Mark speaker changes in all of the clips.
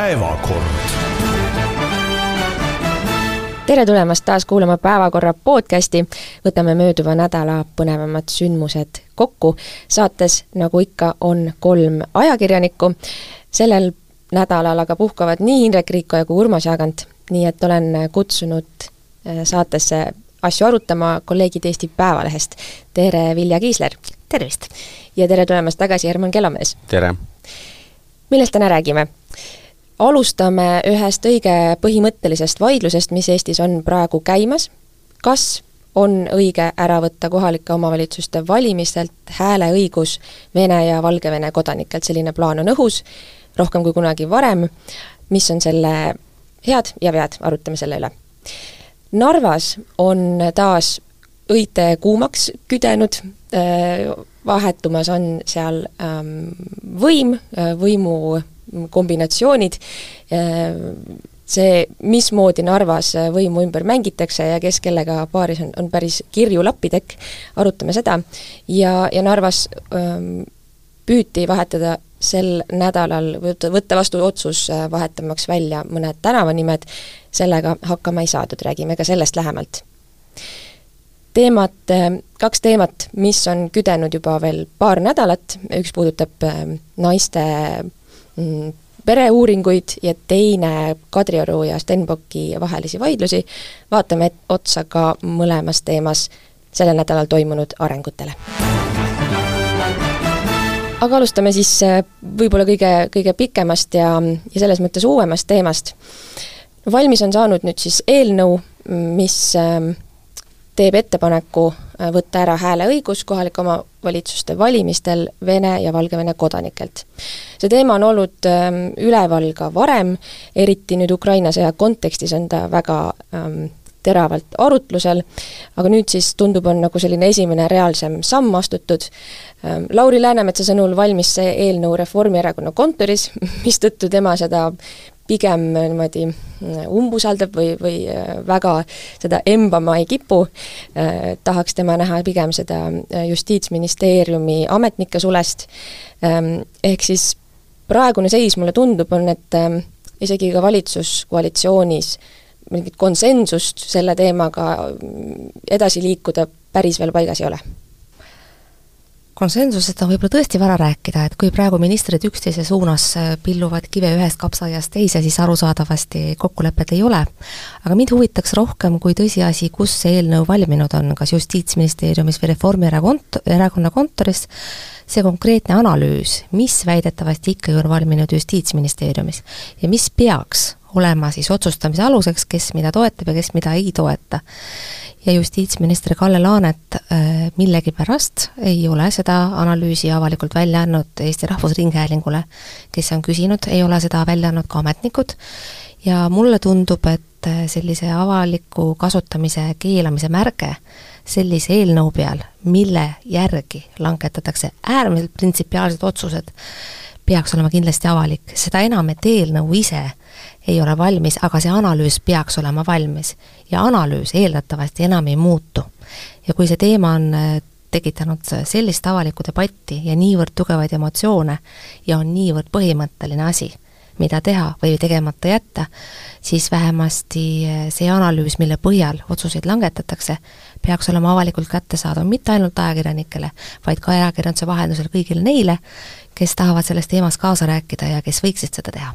Speaker 1: päevakord.
Speaker 2: tere tulemast taas kuulama Päevakorra podcasti. võtame mööduva nädala põnevamad sündmused kokku. saates, nagu ikka, on kolm ajakirjanikku. sellel nädalal aga puhkavad nii Indrek Riikoja kui Urmas Jaagant, nii et olen kutsunud äh, saatesse asju arutama kolleegid Eesti Päevalehest. tere, Vilja Kiisler!
Speaker 3: tervist!
Speaker 2: ja tere tulemast tagasi, Herman Kellamees!
Speaker 4: tere!
Speaker 2: millest täna räägime? Alustame ühest õige põhimõttelisest vaidlusest, mis Eestis on praegu käimas, kas on õige ära võtta kohalike omavalitsuste valimistelt hääleõigus Vene ja Valgevene kodanikelt, selline plaan on õhus, rohkem kui kunagi varem, mis on selle head ja vead, arutame selle üle. Narvas on taas õite kuumaks küdenud, vahetumas on seal ähm, võim, äh, võimu kombinatsioonid, äh, see, mismoodi Narvas võimu ümber mängitakse ja kes kellega paaris on, on päris kirju lapitekk, arutame seda, ja, ja Narvas ähm, püüti vahetada sel nädalal võtta, vastu otsus äh, vahetamaks välja mõned tänavanimed, sellega hakkama ei saadud, räägime ka sellest lähemalt. Teemat, kaks teemat, mis on küdenud juba veel paar nädalat, üks puudutab naiste pereuuringuid ja teine Kadrioru ja Stenbocki vahelisi vaidlusi, vaatame otsa ka mõlemas teemas sellel nädalal toimunud arengutele. aga alustame siis äh, võib-olla kõige, kõige pikemast ja, ja selles mõttes uuemast teemast. valmis on saanud nüüd siis eelnõu, mis äh, teeb ettepaneku võtta ära hääleõigus kohalike omavalitsuste valimistel Vene ja Valgevene kodanikelt. see teema on olnud ähm, üleval ka varem, eriti nüüd Ukraina sõja kontekstis on ta väga ähm, teravalt arutlusel, aga nüüd siis tundub, on nagu selline esimene reaalsem samm astutud ähm,. Lauri Läänemetsa sõnul valmis see eelnõu Reformierakonna kontoris, mistõttu tema seda pigem niimoodi mm, umbusaldab või, või äh, väga seda embama ei kipu, äh, tahaks tema näha pigem seda äh, Justiitsministeeriumi ametnike sulest, ähm, ehk siis praegune seis, mulle tundub, on, et ähm, isegi ka valitsuskoalitsioonis mingit konsensust selle teemaga mm, edasi liikuda päris veel paigas ei ole
Speaker 3: konsensusest on võib-olla tõesti vara rääkida, et kui praegu ministrid üksteise suunas äh, pilluvad kive ühest kapsaaiast teise, siis arusaadavasti kokkulepet ei ole. aga mind huvitaks rohkem kui tõsiasi, kus see eelnõu valminud on, kas Justiitsministeeriumis või Reformierakond, erakonna kontoris, see konkreetne analüüs, mis väidetavasti ikkagi on valminud Justiitsministeeriumis ja mis peaks olema siis otsustamise aluseks, kes mida toetab ja kes mida ei toeta. Ja justiitsminister Kalle Laanet äh, millegipärast ei ole seda analüüsi avalikult välja andnud Eesti Rahvusringhäälingule, kes on küsinud, ei ole seda välja andnud ka ametnikud, ja mulle tundub, et äh, sellise avaliku kasutamise keelamise märge sellise eelnõu peal, mille järgi langetatakse äärmiselt printsipiaalsed otsused, peaks olema kindlasti avalik, seda enam, et eelnõu ise ei ole valmis, aga see analüüs peaks olema valmis. ja analüüs eeldatavasti enam ei muutu. ja kui see teema on äh, tekitanud sellist avalikku debatti ja niivõrd tugevaid emotsioone ja on niivõrd põhimõtteline asi, mida teha või tegemata jätta, siis vähemasti äh, see analüüs, mille põhjal otsuseid langetatakse, peaks olema avalikult kättesaadav mitte ainult ajakirjanikele, vaid ka ajakirjanduse vahendusel kõigile neile, kes tahavad selles teemas kaasa rääkida ja kes võiksid seda teha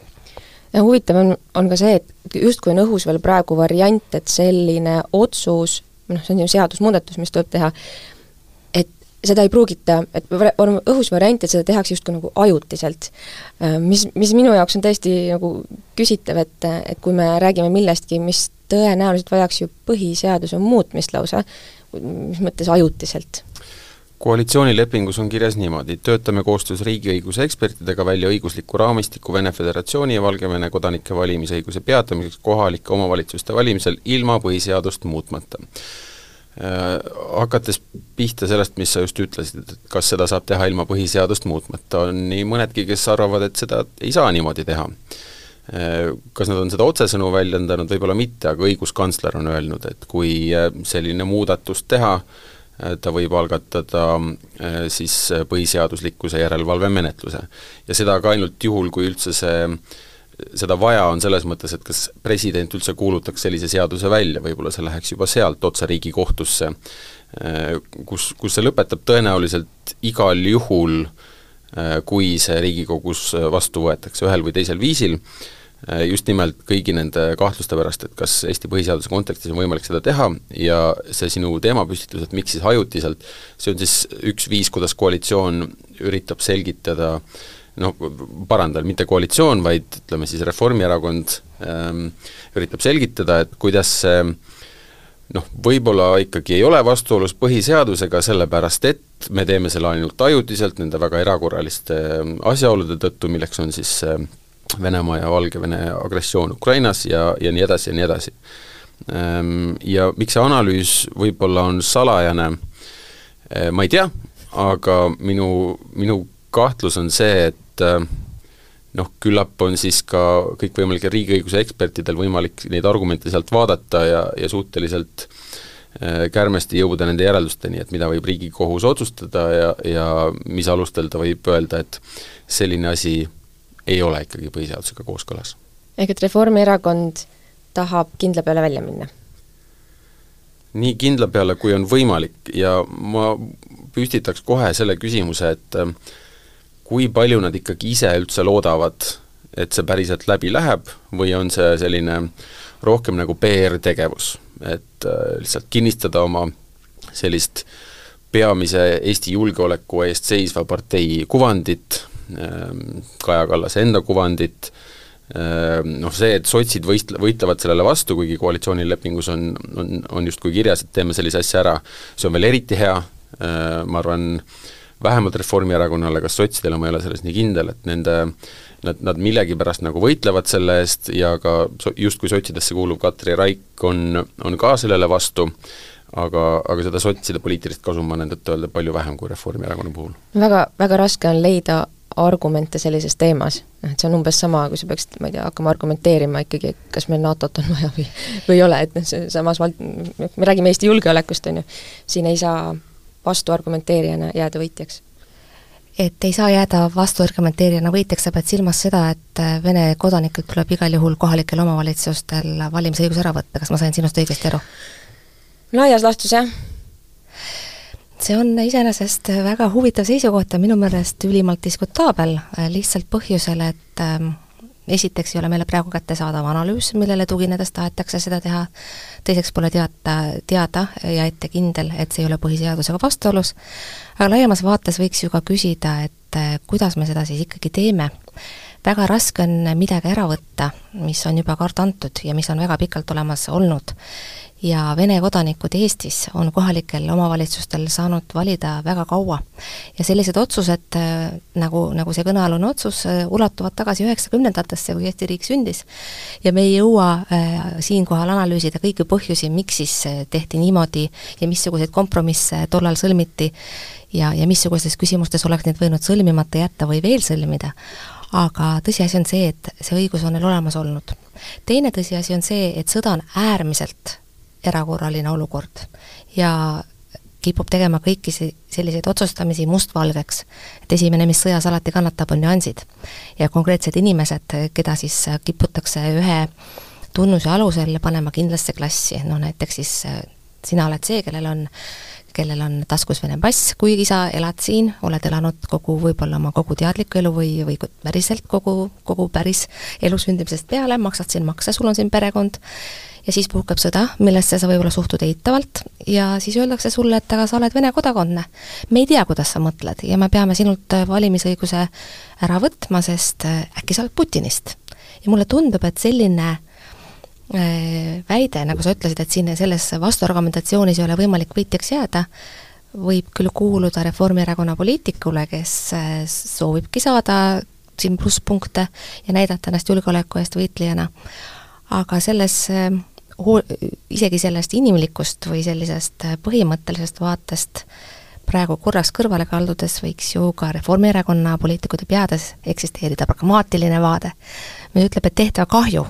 Speaker 2: ja huvitav on, on ka see, et justkui on õhus veel praegu variant, et selline otsus, noh, see on ju seadusmuudatus, mis tuleb teha, et seda ei pruugita, et on õhus variant, et seda tehakse justkui nagu ajutiselt. Äh, mis, mis minu jaoks on täiesti nagu küsitav, et, et kui me räägime millestki, mis tõenäoliselt vajaks ju põhiseaduse muutmist lausa, mis mõttes ajutiselt
Speaker 4: koalitsioonilepingus on kirjas niimoodi, töötame koostöös riigiõiguse ekspertidega välja õigusliku raamistiku Vene Föderatsiooni ja Valgevene kodanike valimisõiguse peatamiseks kohalike omavalitsuste valimisel ilma põhiseadust muutmata äh,. Hakates pihta sellest, mis sa just ütlesid, et kas seda saab teha ilma põhiseadust muutmata, on nii mõnedki, kes arvavad, et seda ei saa niimoodi teha äh, kas nad on seda otsesõnu väljendanud, võib-olla mitte, aga õiguskantsler on öelnud, et kui äh, selline muudatus teha, ta võib algatada äh, siis äh, põhiseaduslikkuse järelevalve menetluse. ja seda ka ainult juhul, kui üldse see seda vaja on selles mõttes, et kas president üldse kuulutaks sellise seaduse välja, võib-olla see läheks juba sealt otse Riigikohtusse, kus, kus see lõpetab tõenäoliselt igal juhul, kui see Riigikogus vastu võetakse ühel või teisel viisil, just nimelt kõigi nende kahtluste pärast, et kas Eesti põhiseaduse kontekstis on võimalik seda teha ja see sinu teemapüstitus, et miks siis ajutiselt, see on siis üks viis, kuidas koalitsioon üritab selgitada äh, noh, parandan, mitte koalitsioon, vaid ütleme siis Reformierakond ähm, üritab selgitada, et kuidas see noh, võib-olla ikkagi ei ole vastuolus põhiseadusega, sellepärast et me teeme selle ainult ajutiselt nende väga erakorraliste ähm, asjaolude tõttu, milleks on siis äh, Venemaa ja Valgevene agressioon Ukrainas ja, ja nii edasi ja nii edasi ähm,. Ja miks see analüüs võib-olla on salajane äh,, ma ei tea, aga minu, minu kahtlus on see, et äh, noh, küllap on siis ka kõikvõimalikel riigiõiguse ekspertidel võimalik neid argumente sealt vaadata ja, ja suhteliselt äh, kärmesti jõuda nende järeldusteni, et mida võib Riigikohus otsustada ja, ja mis alustel ta võib öelda, et selline asi ei ole ikkagi põhiseadusega kooskõlas.
Speaker 2: ehk et Reformierakond tahab kindla peale välja minna?
Speaker 4: nii kindla peale, kui on võimalik ja ma püstitaks kohe selle küsimuse, et äh, kui palju nad ikkagi ise üldse loodavad, et see päriselt läbi läheb või on see selline rohkem nagu PR-tegevus, et äh, lihtsalt kinnistada oma sellist peamise Eesti julgeoleku eest seisva partei kuvandit, ähm, Kaja Kallase enda kuvandit, ähm, noh see, et sotsid võist-, võitlevad sellele vastu, kuigi koalitsioonilepingus on, on, on justkui kirjas, et teeme sellise asja ära, see on veel eriti hea, äh, ma arvan, vähemalt Reformierakonnale, kas sotsidele, ma ei ole selles nii kindel, et nende nad, nad millegipärast nagu võitlevad selle eest ja ka so-, justkui sotsidesse kuuluv Katri Raik on, on ka sellele vastu, aga, aga seda sotside poliitilist kasu ma olen tõtt-öelda palju vähem kui Reformierakonna puhul.
Speaker 2: väga, väga raske on leida argumente sellises teemas, noh et see on umbes sama, kui sa peaksid, ma ei tea, hakkama argumenteerima ikkagi, kas meil NATO-t on vaja või, või ei ole, et noh, see samas vald-, me räägime Eesti julgeolekust, on ju, siin ei saa vastuargumenteerijana jääda võitjaks?
Speaker 3: et ei saa jääda vastuargumenteerijana võitjaks, sa pead silmas seda, et äh, Vene kodanikelt tuleb igal juhul kohalikel omavalitsustel valimisõigus ära võtta, kas ma sain sinust õigesti aru?
Speaker 2: laias laastus jah.
Speaker 3: See on iseenesest väga huvitav seisukoht ja minu meelest ülimalt diskutaabel, äh, lihtsalt põhjusel, et ähm, esiteks ei ole meile praegu kättesaadav analüüs, millele tuginedes tahetakse seda teha, teiseks pole teata, teada ja ette kindel, et see ei ole põhiseadusega vastuolus, aga laiemas vaates võiks ju ka küsida, et eh, kuidas me seda siis ikkagi teeme. Väga raske on midagi ära võtta, mis on juba kord antud ja mis on väga pikalt olemas olnud ja Vene kodanikud Eestis on kohalikel omavalitsustel saanud valida väga kaua. ja sellised otsused, äh, nagu, nagu see kõnealune otsus, äh, ulatuvad tagasi üheksakümnendatesse, kui Eesti riik sündis. ja me ei jõua äh, siinkohal analüüsida kõiki põhjusi, miks siis äh, tehti niimoodi ja missuguseid kompromisse tollal sõlmiti ja, ja missugustes küsimustes oleks neid võinud sõlmimata jätta või veel sõlmida aga tõsiasi on see, et see õigus on neil olemas olnud. teine tõsiasi on see, et sõda on äärmiselt erakorraline olukord ja kipub tegema kõiki selliseid otsustamisi mustvalgeks. et esimene, mis sõjas alati kannatab, on nüansid. ja konkreetsed inimesed, keda siis kiputakse ühe tunnuse alusel panema kindlasse klassi, no näiteks siis äh, sina oled see, kellel on kellel on taskus Vene pass, kuigi sa elad siin, oled elanud kogu võib-olla oma kogu teadlikku elu või, või päriselt kogu, kogu päris elu sündimisest peale, maksad siin makse, sul on siin perekond, ja siis puhkeb sõda, millesse sa võib-olla suhtud eitavalt ja siis öeldakse sulle, et aga sa oled Vene kodakondne. me ei tea, kuidas sa mõtled ja me peame sinult äh, valimisõiguse ära võtma, sest äh, äkki sa oled Putinist. ja mulle tundub, et selline äh, väide, nagu sa ütlesid, et siin selles vastuargumentatsioonis ei ole võimalik võitjaks jääda, võib küll kuuluda Reformierakonna poliitikule, kes soovibki saada siin plusspunkte ja näidata ennast julgeoleku eest võitlejana, aga selles hool-, isegi sellest inimlikust või sellisest põhimõttelisest vaatest praegu korraks kõrvale kaldudes võiks ju ka Reformierakonna poliitikute peades eksisteerida pragmaatiline vaade, mis ütleb, et tehtav kahju,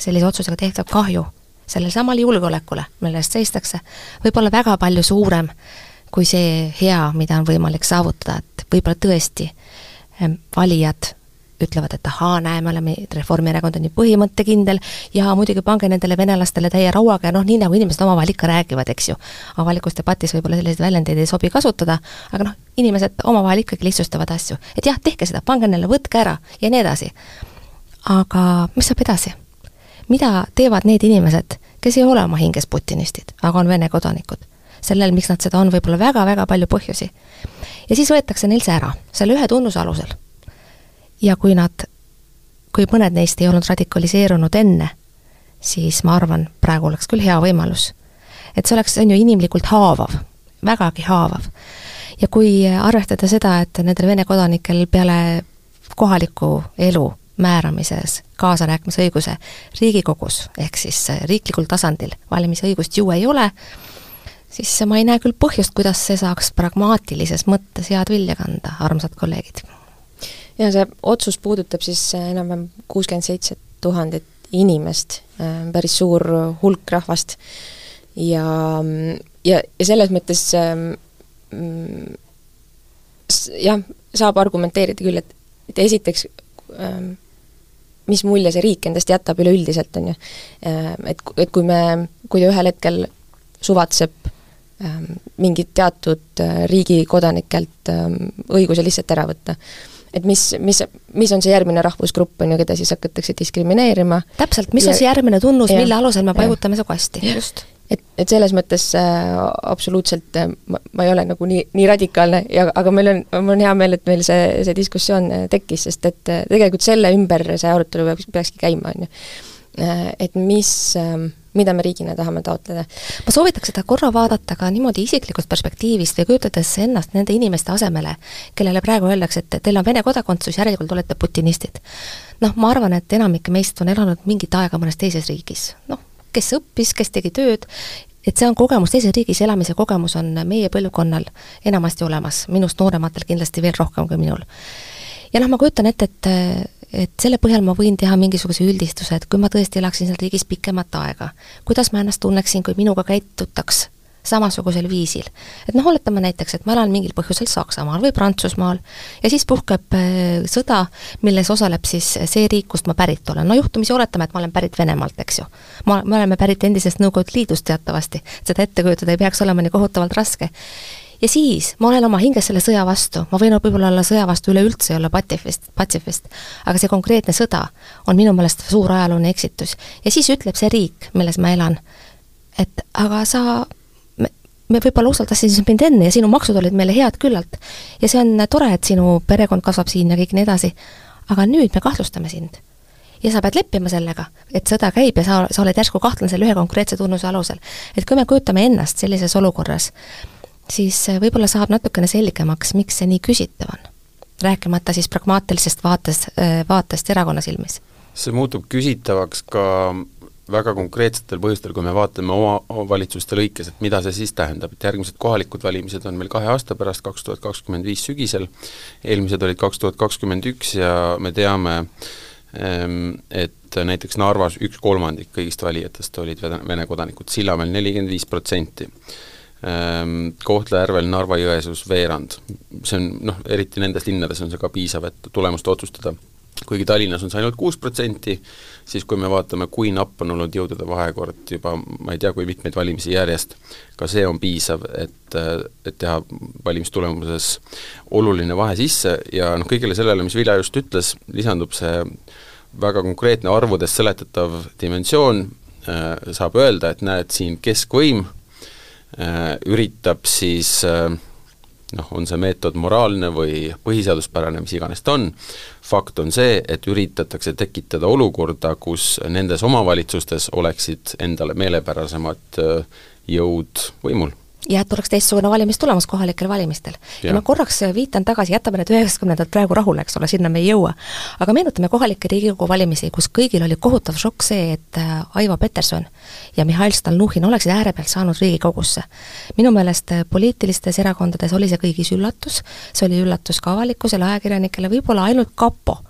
Speaker 3: sellise otsusega tehtav kahju sellele samale julgeolekule, mille eest seistakse, võib olla väga palju suurem kui see hea, mida on võimalik saavutada, et võib-olla tõesti valijad ütlevad, et ahaa, näe, me oleme, Reformierakond on nii põhimõttekindel ja muidugi pange nendele venelastele täie rauaga ja noh, nii nagu inimesed omavahel ikka räägivad, eks ju. avalikus debatis võib-olla selliseid väljendeid ei sobi kasutada, aga noh, inimesed omavahel ikkagi lihtsustavad asju. et jah, tehke seda, pange neile, võtke ära ja nii edasi. aga mis saab edasi? Mida teevad need inimesed, kes ei ole oma hinges putinistid, aga on Vene kodanikud? sellel, miks nad seda on, võib olla väga-väga palju põhjusi. ja siis võetakse neil see ära, selle ühe tunnuse alusel ja kui nad, kui mõned neist ei olnud radikaliseerunud enne, siis ma arvan, praegu oleks küll hea võimalus. et see oleks, see on ju inimlikult haavav, vägagi haavav. ja kui arvestada seda, et nendel Vene kodanikel peale kohaliku elu määramises kaasarääkimisõiguse Riigikogus, ehk siis riiklikul tasandil valimisõigust ju ei ole, siis ma ei näe küll põhjust, kuidas see saaks pragmaatilises mõttes head vilja kanda, armsad kolleegid
Speaker 2: ja see otsus puudutab siis äh, enam-vähem kuuskümmend seitse tuhandet inimest, äh, päris suur hulk rahvast. ja, ja, ja selles mõttes mm, jah, saab argumenteerida küll, et, et esiteks ähm, mis mulje see riik endast jätab üleüldiselt, on ju. Äh, et, et kui me, kui ta ühel hetkel suvatseb ähm, mingit teatud riigi kodanikelt õiguse lihtsalt ära võtta, et mis, mis, mis on see järgmine rahvusgrupp, on ju, keda siis hakatakse diskrimineerima.
Speaker 3: täpselt, mis ja, on see järgmine tunnus, mille alusel me paigutame su kasti, just
Speaker 2: et, et selles mõttes äh, absoluutselt äh, ma, ma ei ole nagu nii, nii radikaalne ja aga meil on, mul on hea meel, et meil see, see diskussioon äh, tekkis, sest et äh, tegelikult selle ümber see arutelu peaks, peakski käima, on ju. Et mis äh, mida me riigina tahame taotleda.
Speaker 3: ma soovitaks seda korra vaadata ka niimoodi isiklikust perspektiivist või kujutades ennast nende inimeste asemele, kellele praegu öeldakse, et teil on Vene kodakondsus, järelikult olete putinistid. noh, ma arvan, et enamik meist on elanud mingit aega mõnes teises riigis, noh, kes õppis, kes tegi tööd, et see on kogemus, teises riigis elamise kogemus on meie põlvkonnal enamasti olemas, minust noorematel kindlasti veel rohkem kui minul. ja noh, ma kujutan ette, et et selle põhjal ma võin teha mingisuguse üldistuse, et kui ma tõesti elaksin seal riigis pikemat aega, kuidas ma ennast tunneksin, kui minuga käitutaks samasugusel viisil. et noh, oletame näiteks, et ma elan mingil põhjusel Saksamaal või Prantsusmaal ja siis puhkeb äh, sõda, milles osaleb siis see riik, kust ma pärit olen. no juhtumisi oletame, et ma olen pärit Venemaalt, eks ju. ma, me oleme pärit endisest Nõukogude Liidust teatavasti, seda ette kujutada ei peaks olema nii kohutavalt raske ja siis ma olen oma hinges selle sõja vastu, ma võin võib-olla olla sõja vastu üleüldse ja olla patsifist, patsifist, aga see konkreetne sõda on minu meelest suur ajalooline eksitus. ja siis ütleb see riik, milles ma elan, et aga sa me, võib-olla usaldasid siis mind enne ja sinu maksud olid meile head küllalt. ja see on tore, et sinu perekond kasvab siin ja kõik nii edasi, aga nüüd me kahtlustame sind ja sa pead leppima sellega, et sõda käib ja sa, sa oled järsku kahtlane selle ühe konkreetse tunnuse alusel. et kui me kujutame ennast sellises olukorras, siis võib-olla saab natukene selgemaks, miks see nii küsitav on. rääkimata siis pragmaatilisest vaates, äh, vaatest erakonna silmis.
Speaker 4: see muutub küsitavaks ka väga konkreetsetel põhjustel, kui me vaatame oma omavalitsuste lõikes, et mida see siis tähendab, et järgmised kohalikud valimised on meil kahe aasta pärast, kaks tuhat kakskümmend viis sügisel, eelmised olid kaks tuhat kakskümmend üks ja me teame, ähm, et näiteks Narvas üks kolmandik kõigist valijatest olid Vene kodanikud, Sillamäel nelikümmend viis protsenti Ehm, Kohtla-Järvel, Narva-Jõesuus veerand. see on noh, eriti nendes linnades on see ka piisav, et tulemust otsustada. kuigi Tallinnas on see ainult kuus protsenti, siis kui me vaatame, kui napp on olnud jõudude vahekord juba ma ei tea, kui mitmeid valimisi järjest, ka see on piisav, et, et teha valimistulemuses oluline vahe sisse ja noh, kõigele sellele, mis Vilja just ütles, lisandub see väga konkreetne arvudes seletatav dimensioon, äh, saab öelda, et näed, siin keskvõim Äh, üritab siis äh, noh, on see meetod moraalne või põhiseaduspärane, mis iganes ta on, fakt on see, et üritatakse tekitada olukorda, kus nendes omavalitsustes oleksid endale meelepärasemad äh, jõud võimul
Speaker 3: ja et oleks teistsugune valimistulemus kohalikel valimistel. ja ma korraks viitan tagasi, jätame need üheksakümnendad praegu rahule, eks ole, sinna me ei jõua, aga meenutame kohalikke Riigikogu valimisi, kus kõigil oli kohutav šokk see, et äh, Aivo Peterson ja Mihhail Stalnuhhin oleksid äärepealt saanud Riigikogusse. minu meelest äh, poliitilistes erakondades oli see kõigis üllatus, see oli üllatus ka avalikkusele, ajakirjanikele, võib-olla ainult kapo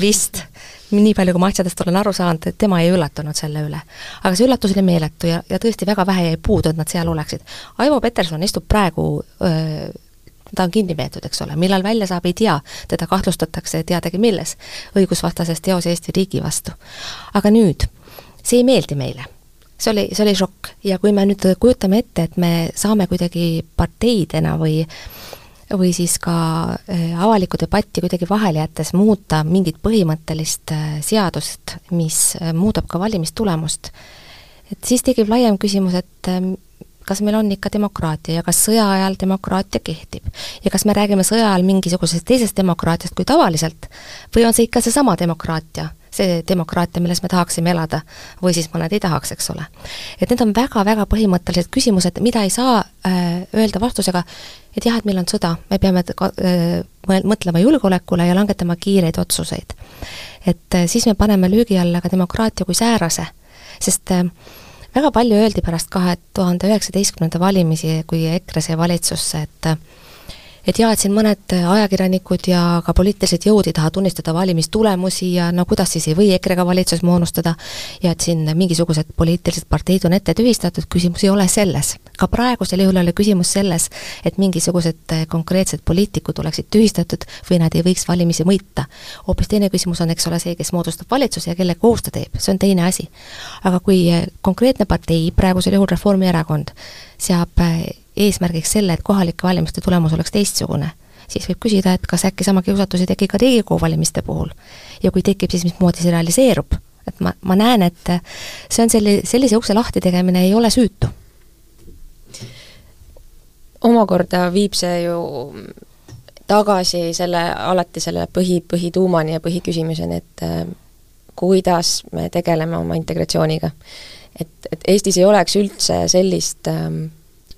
Speaker 3: vist nii palju, kui ma asjadest olen aru saanud, et tema ei üllatunud selle üle. aga see üllatus oli meeletu ja, ja tõesti väga vähe jäi puudu, et nad seal oleksid. Aivo Peterson istub praegu öö, ta on kinni peetud, eks ole, millal välja saab, ei tea, teda kahtlustatakse teadagi milles, õigusvastases teos Eesti riigi vastu. aga nüüd, see ei meeldi meile. see oli, see oli šokk ja kui me nüüd kujutame ette, et me saame kuidagi parteidena või või siis ka äh, avalikku debatti kuidagi vahele jättes muuta mingit põhimõttelist äh, seadust, mis äh, muudab ka valimistulemust, et siis tekib laiem küsimus, et ähm, kas meil on ikka demokraatia ja kas sõja ajal demokraatia kehtib. ja kas me räägime sõja ajal mingisugusest teisest demokraatiast kui tavaliselt? Või on see ikka seesama demokraatia, see demokraatia, milles me tahaksime elada, või siis mõned ei tahaks, eks ole. et need on väga-väga põhimõttelised küsimused, mida ei saa äh, öelda vastusega, et jah, et meil on sõda, me peame äh, mõtlema julgeolekule ja langetama kiireid otsuseid. et äh, siis me paneme löögi alla ka demokraatia kui säärase, sest äh, väga palju öeldi pärast kahe tuhande üheksateistkümnenda valimisi, kui EKRE sai valitsusse, et et jaa, et siin mõned ajakirjanikud ja ka poliitilised jõud ei taha tunnistada valimistulemusi ja no kuidas siis ei või EKRE-ga valitsus moodustada ja et siin mingisugused poliitilised parteid on ette tühistatud, küsimus ei ole selles. ka praegusel juhul ei ole küsimus selles, et mingisugused konkreetsed poliitikud oleksid tühistatud või nad ei võiks valimisi võita. hoopis teine küsimus on, eks ole, see, kes moodustab valitsuse ja kelle koos ta teeb, see on teine asi. aga kui konkreetne partei, praegusel juhul Reformierakond, seab eesmärgiks selle, et kohalike valimiste tulemus oleks teistsugune, siis võib küsida, et kas äkki sama kiusatus ei teki ka Riigikogu valimiste puhul. ja kui tekib, siis mismoodi see realiseerub? et ma, ma näen, et see on selli-, sellise ukse lahti tegemine ei ole süütu.
Speaker 2: omakorda viib see ju tagasi selle, alati selle põhi, põhituumani ja põhiküsimuseni, et äh, kuidas me tegeleme oma integratsiooniga. et, et Eestis ei oleks üldse sellist ähm,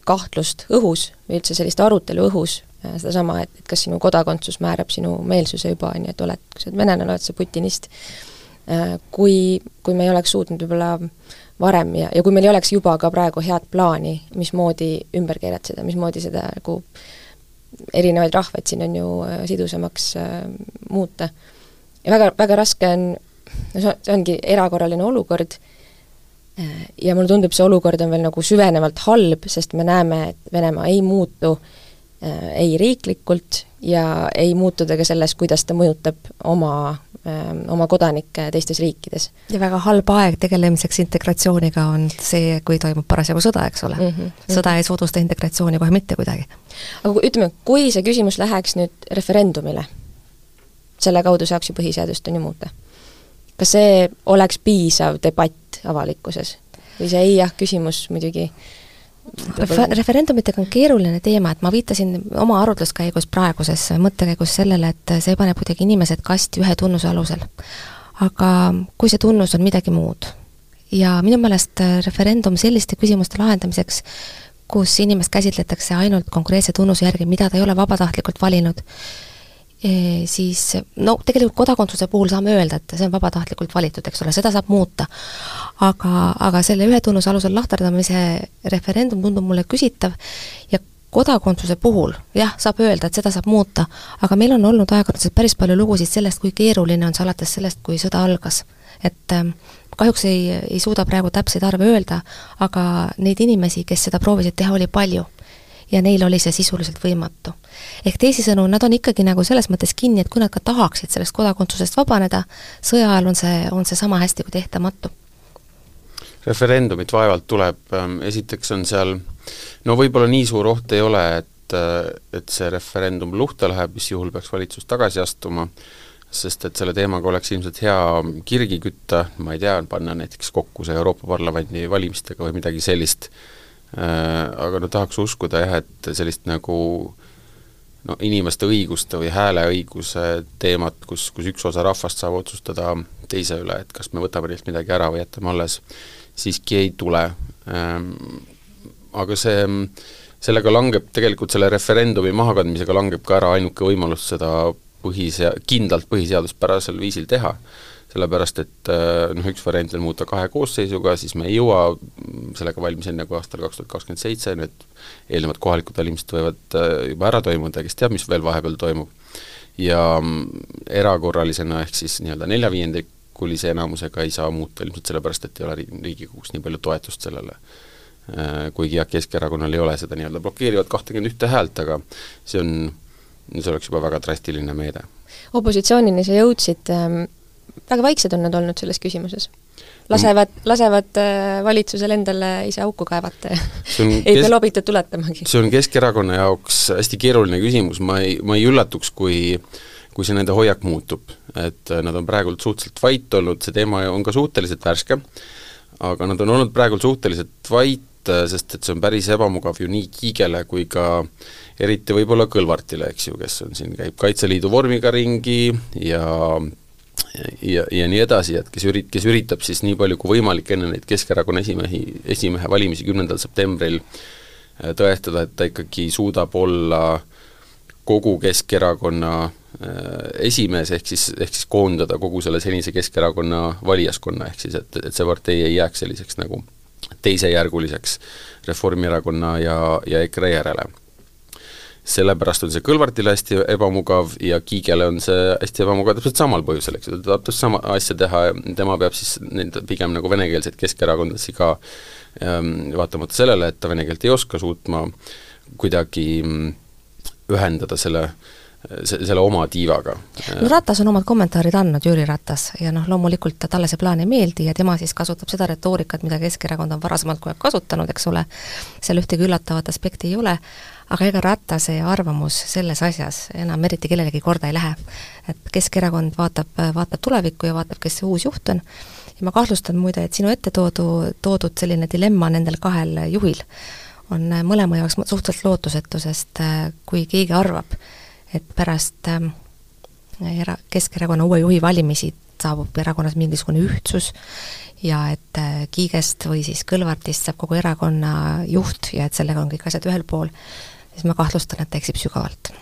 Speaker 2: kahtlust õhus või üldse sellist arutelu õhus, äh, sedasama, et, et kas sinu kodakondsus määrab sinu meelsuse juba, on ju, et oled, kui sa oled venelane, oled sa putinist. Äh, kui, kui me ei oleks suutnud võib-olla varem ja, ja kui meil ei oleks juba ka praegu head plaani, mismoodi ümber keeratseda, mismoodi seda nagu erinevaid rahvaid siin on ju äh, sidusamaks äh, muuta. ja väga, väga raske on, no see, ongi erakorraline olukord Äh, ja mulle tundub, see olukord on veel nagu süvenevalt halb, sest me näeme, et Venemaa ei muutu äh, ei riiklikult ja ei muutu ta ka selles, kuidas ta mõjutab oma äh,, oma kodanikke teistes riikides.
Speaker 3: ja väga halb aeg tegelemiseks integratsiooniga on see, kui toimub parasjagu sõda, eks ole mm. -hmm. sõda ei soodusta integratsiooni kohe mitte kuidagi.
Speaker 2: aga ütleme, kui see küsimus läheks nüüd referendumile, selle kaudu saaks ju põhiseadust, on ju, muuta kas see oleks piisav debatt avalikkuses või see ei-jah küsimus muidugi
Speaker 3: Refer-, referendumitega on keeruline teema, et ma viitasin oma arutluskäigus praeguses mõttekäigus sellele, et see paneb kuidagi inimesed kasti ühe tunnuse alusel. aga kui see tunnus on midagi muud ja minu meelest referendum selliste küsimuste lahendamiseks, kus inimest käsitletakse ainult konkreetse tunnuse järgi, mida ta ei ole vabatahtlikult valinud, siis no tegelikult kodakondsuse puhul saame öelda, et see on vabatahtlikult valitud, eks ole, seda saab muuta. aga, aga selle ühe tunnuse alusel lahterdamise referendum tundub mulle küsitav ja kodakondsuse puhul jah, saab öelda, et seda saab muuta, aga meil on olnud ajakirjanduses päris palju lugusid sellest, kui keeruline on see alates sellest, kui sõda algas. et ähm, kahjuks ei, ei suuda praegu täpseid arve öelda, aga neid inimesi, kes seda proovisid teha, oli palju ja neil oli see sisuliselt võimatu. ehk teisisõnu, nad on ikkagi nagu selles mõttes kinni, et kui nad ka tahaksid sellest kodakondsusest vabaneda, sõja ajal on see, on see sama hästi kui tehtamatu.
Speaker 4: referendumit vaevalt tuleb, ähm, esiteks on seal no võib-olla nii suur oht ei ole, et, äh, et see referendum luhta läheb, mis juhul peaks valitsus tagasi astuma, sest et selle teemaga oleks ilmselt hea kirgi kütta, ma ei tea, panna näiteks kokku see Euroopa Parlamendi valimistega või midagi sellist, aga no tahaks uskuda jah, et sellist nagu no inimeste õiguste või hääleõiguse teemat, kus, kus üks osa rahvast saab otsustada teise üle, et kas me võtame neilt midagi ära või jätame alles, siiski ei tule. Ähm, aga see, sellega langeb tegelikult, selle referendumi mahakandmisega langeb ka ära ainuke võimalus seda põhisea-, kindlalt põhiseaduspärasel viisil teha sellepärast et äh, noh, üks variant on muuta kahe koosseisuga, siis me ei jõua sellega valmis enne kui aastal kaks tuhat kakskümmend seitse, need eelnevad kohalikud valimised võivad äh, juba ära toimuda, kes teab, mis veel vahepeal toimub. ja mm, erakorralisena ehk siis nii-öelda neljaviiendikulise enamusega ei saa muuta ilmselt sellepärast, et ei ole Riigikogus nii palju toetust sellele kuigi jah, Keskerakonnal ei ole seda nii-öelda blokeerivat kahtekümmet ühte häält, aga see on, see oleks juba väga drastiline meede.
Speaker 2: opositsioonini sa jõudsid, ähm, väga vaiksed on nad olnud selles küsimuses. Lasevad, lasevad äh, valitsusel endale ise auku kaevata. Ja ei kes... pea lobitud tuletamagi.
Speaker 4: see on Keskerakonna jaoks hästi keeruline küsimus, ma ei, ma ei üllatuks, kui kui see nende hoiak muutub, et äh, nad on praegult suhteliselt vait olnud, see teema on ka suhteliselt värske, aga nad on olnud praegu suhteliselt vait, äh, sest et see on päris ebamugav ju nii Kiigele kui ka eriti võib-olla Kõlvartile, eks ju, kes on siin, käib Kaitseliidu vormiga ringi ja ja, ja nii edasi, et kes ürit-, kes üritab siis nii palju kui võimalik enne neid Keskerakonna esimehi, esimehe valimisi kümnendal septembril äh, tõestada, et ta ikkagi suudab olla kogu Keskerakonna äh, esimees, ehk siis, ehk siis koondada kogu selle senise Keskerakonna valijaskonna, ehk siis et, et see partei ei jääks selliseks nagu teisejärguliseks Reformierakonna ja, ja EKRE järele sellepärast on see Kõlvartile hästi ebamugav ja Kiigele on see hästi ebamugav täpselt samal põhjusel, eks ju, ta tahab täpselt sama asja teha ja tema peab siis neid pigem nagu venekeelseid keskerakondlasi ka ähm, vaatamata sellele, et ta vene keelt ei oska, suutma kuidagi mm, ühendada selle se-, selle oma tiivaga.
Speaker 3: no Ratas on omad kommentaarid andnud, Jüri Ratas, ja noh, loomulikult talle see plaan ei meeldi ja tema siis kasutab seda retoorikat, mida Keskerakond on varasemalt kogu aeg kasutanud, eks ole, seal ühtegi üllatavat aspekti ei ole, aga ega Ratase arvamus selles asjas enam eriti kellelegi korda ei lähe. et Keskerakond vaatab, vaatab tulevikku ja vaatab, kes see uus juht on, ja ma kahtlustan muide, et sinu ette toodu, toodud selline dilemma nendel kahel juhil on mõlema jaoks suhteliselt lootusetu, sest äh, kui keegi arvab, et pärast äh, era-, Keskerakonna uue juhi valimisi saabub erakonnas mingisugune ühtsus ja et äh, Kiigest või siis Kõlvartist saab kogu erakonna juht ja et sellega on kõik asjad ühel pool, siis ma kahtlustan, et ta eksib sügavalt.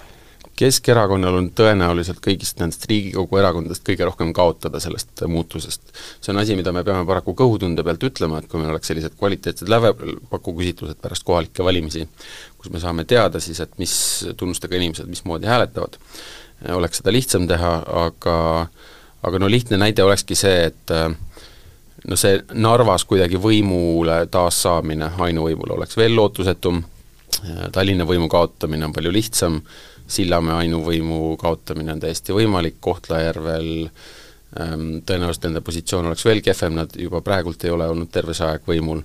Speaker 4: Keskerakonnal on tõenäoliselt kõigist nendest Riigikogu erakondadest kõige rohkem kaotada sellest muutusest. see on asi, mida me peame paraku kõhutunde pealt ütlema, et kui meil oleks sellised kvaliteetsed lävepakuküsitlused pärast kohalikke valimisi, kus me saame teada siis, et mis tunnustega inimesed mismoodi hääletavad, oleks seda lihtsam teha, aga aga no lihtne näide olekski see, et no see Narvas kuidagi võimule taassaamine, ainuvõimule, oleks veel lootusetum Tallinna võimu kaotamine on palju lihtsam, Sillamäe ainuvõimu kaotamine on täiesti võimalik, Kohtla-Järvel ähm, tõenäoliselt nende positsioon oleks veel kehvem, nad juba praegult ei ole olnud terve see aeg võimul,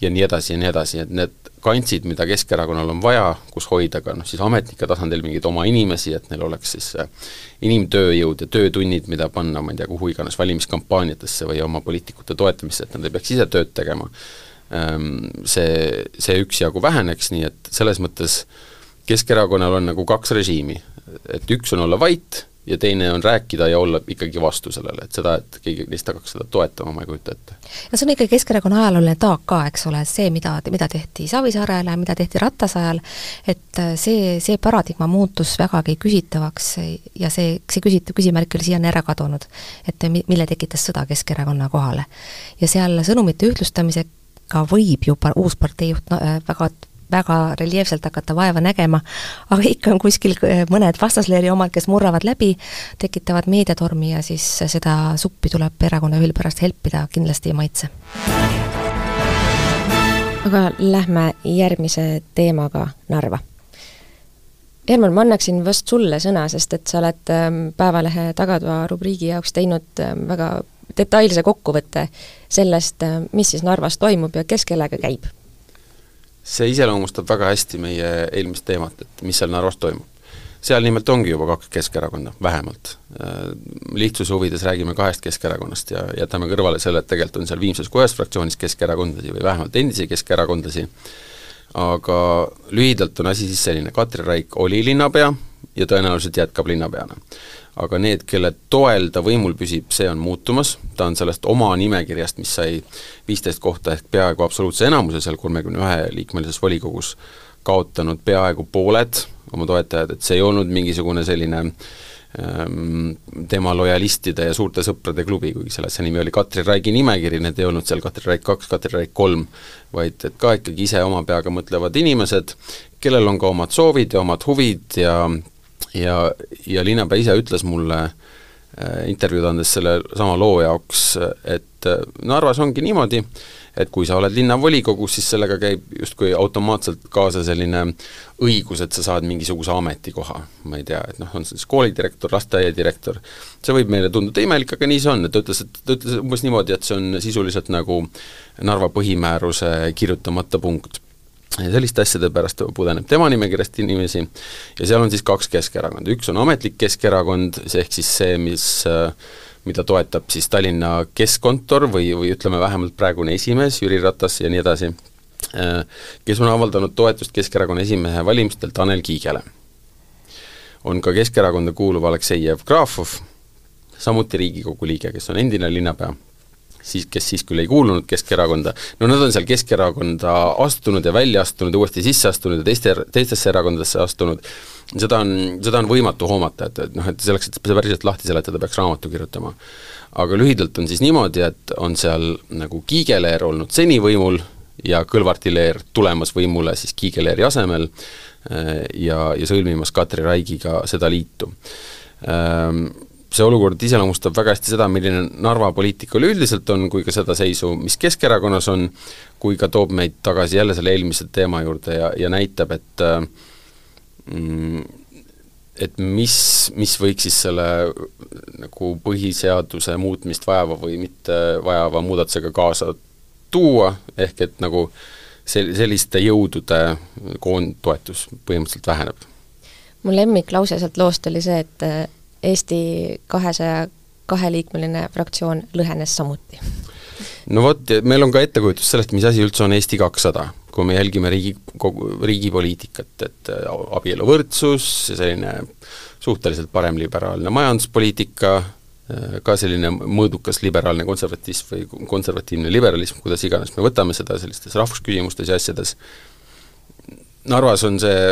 Speaker 4: ja nii edasi ja nii edasi, et need kantsid, mida Keskerakonnal on vaja, kus hoida ka noh, siis ametnike tasandil mingeid oma inimesi, et neil oleks siis äh, inimtööjõud ja töötunnid, mida panna, ma ei tea, kuhu iganes valimiskampaaniatesse või oma poliitikute toetamisse, et nad ei peaks ise tööd tegema see, see üksjagu väheneks, nii et selles mõttes Keskerakonnal on nagu kaks režiimi, et üks on olla vait ja teine on rääkida ja olla ikkagi vastu sellele, et seda, et keegi neist hakkaks seda toetama, ma ei kujuta ette.
Speaker 3: no see on ikkagi Keskerakonna ajalooline taak ka, eks ole, see, mida, mida tehti Savisaarele, mida tehti Ratase ajal, et see, see paradigma muutus vägagi küsitavaks ja see, see küsit-, küsimärk oli siiani ära kadunud. et mi-, mille tekitas sõda Keskerakonna kohale. ja seal sõnumite ühtlustamisega ka võib ju uus parteijuht no, äh, väga väga reljeefselt hakata vaeva nägema, aga ikka on kuskil äh, mõned vastasleeri omad, kes murravad läbi, tekitavad meediatormi ja siis seda suppi tuleb erakonna juhil pärast helpida, kindlasti ei maitse.
Speaker 2: aga lähme järgmise teemaga Narva. Herman, ma annaksin vast sulle sõna, sest et sa oled ähm, Päevalehe tagatoa rubriigi jaoks teinud ähm, väga detailse kokkuvõtte sellest, äh, mis siis Narvas toimub ja kes kellega käib?
Speaker 4: see iseloomustab väga hästi meie eelmist teemat, et mis seal Narvas toimub. seal nimelt ongi juba kaks Keskerakonda, vähemalt. Äh, lihtsuse huvides räägime kahest Keskerakonnast ja jätame kõrvale selle, et tegelikult on seal Viimses Kojas fraktsioonis keskerakondlasi või vähemalt endisi keskerakondlasi, aga lühidalt on asi siis selline, Katri Raik oli linnapea ja tõenäoliselt jätkab linnapeana aga need, kelle toel ta võimul püsib, see on muutumas, ta on sellest oma nimekirjast, mis sai viisteist kohta ehk peaaegu absoluutse enamuse seal kolmekümne ühe liikmelises volikogus, kaotanud peaaegu pooled oma toetajad, et see ei olnud mingisugune selline ähm, tema lojalistide ja suurte sõprade klubi, kuigi selle asja nimi oli Katri Raigi nimekiri, need ei olnud seal Katri Raik kaks, Katri Raik kolm, vaid et ka ikkagi ise oma peaga mõtlevad inimesed, kellel on ka omad soovid ja omad huvid ja ja, ja linnapea ise ütles mulle intervjuud andes selle sama loo jaoks, et Narvas ongi niimoodi, et kui sa oled linnavolikogus, siis sellega käib justkui automaatselt kaasa selline õigus, et sa saad mingisuguse ametikoha. ma ei tea, et noh, on see siis koolidirektor, lasteaiadirektor, see võib meile tunduda imelik, aga nii see on, et ta ütles, et ta ütles umbes niimoodi, et see on sisuliselt nagu Narva põhimääruse kirjutamata punkt ja selliste asjade pärast pudeneb tema nimekirjast inimesi. Ja seal on siis kaks Keskerakonda, üks on ametlik Keskerakond, see ehk siis see, mis mida toetab siis Tallinna keskkontor või, või ütleme vähemalt praegune esimees Jüri Ratas ja nii edasi, kes on avaldanud toetust Keskerakonna esimehe valimistel Tanel Kiigele. on ka Keskerakonda kuuluv Aleksei Jevgrafov, samuti Riigikogu liige, kes on endine linnapea siis, kes siis küll ei kuulunud Keskerakonda, no nad on seal Keskerakonda astunud ja välja astunud, uuesti sisse astunud ja teiste, teistesse erakondadesse astunud, seda on, seda on võimatu hoomata, et, et noh, et selleks, et see päriselt lahti seletada, peaks raamatu kirjutama. aga lühidalt on siis niimoodi, et on seal nagu Kiigeleer olnud seni võimul ja Kõlvarti leer tulemas võimule siis Kiigeleeri asemel eh, ja, ja sõlmimas Katri Raigiga seda liitu. Ehm, see olukord iseloomustab väga hästi seda, milline Narva poliitika üleüldiselt on, kui ka seda seisu, mis Keskerakonnas on, kui ka toob meid tagasi jälle selle eelmise teema juurde ja, ja näitab, et mm, et mis, mis võiks siis selle nagu põhiseaduse muutmist vajava või mitte vajava muudatusega kaasa tuua, ehk et nagu sel-, selliste jõudude koondtoetus põhimõtteliselt väheneb.
Speaker 2: mu lemmiklause sealt loost oli see, et Eesti kahesaja kaheliikmeline fraktsioon lõhenes samuti.
Speaker 4: no vot, meil on ka ettekujutus sellest, mis asi üldse on Eesti kakssada, kui me jälgime riigi, kogu, riigipoliitikat, et äh, abieluvõrdsus, selline suhteliselt paremliberaalne majanduspoliitika, äh, ka selline mõõdukas liberaalne konservatism või konservatiivne liberalism, kuidas iganes me võtame seda sellistes rahvusküsimustes ja asjades, Narvas on see,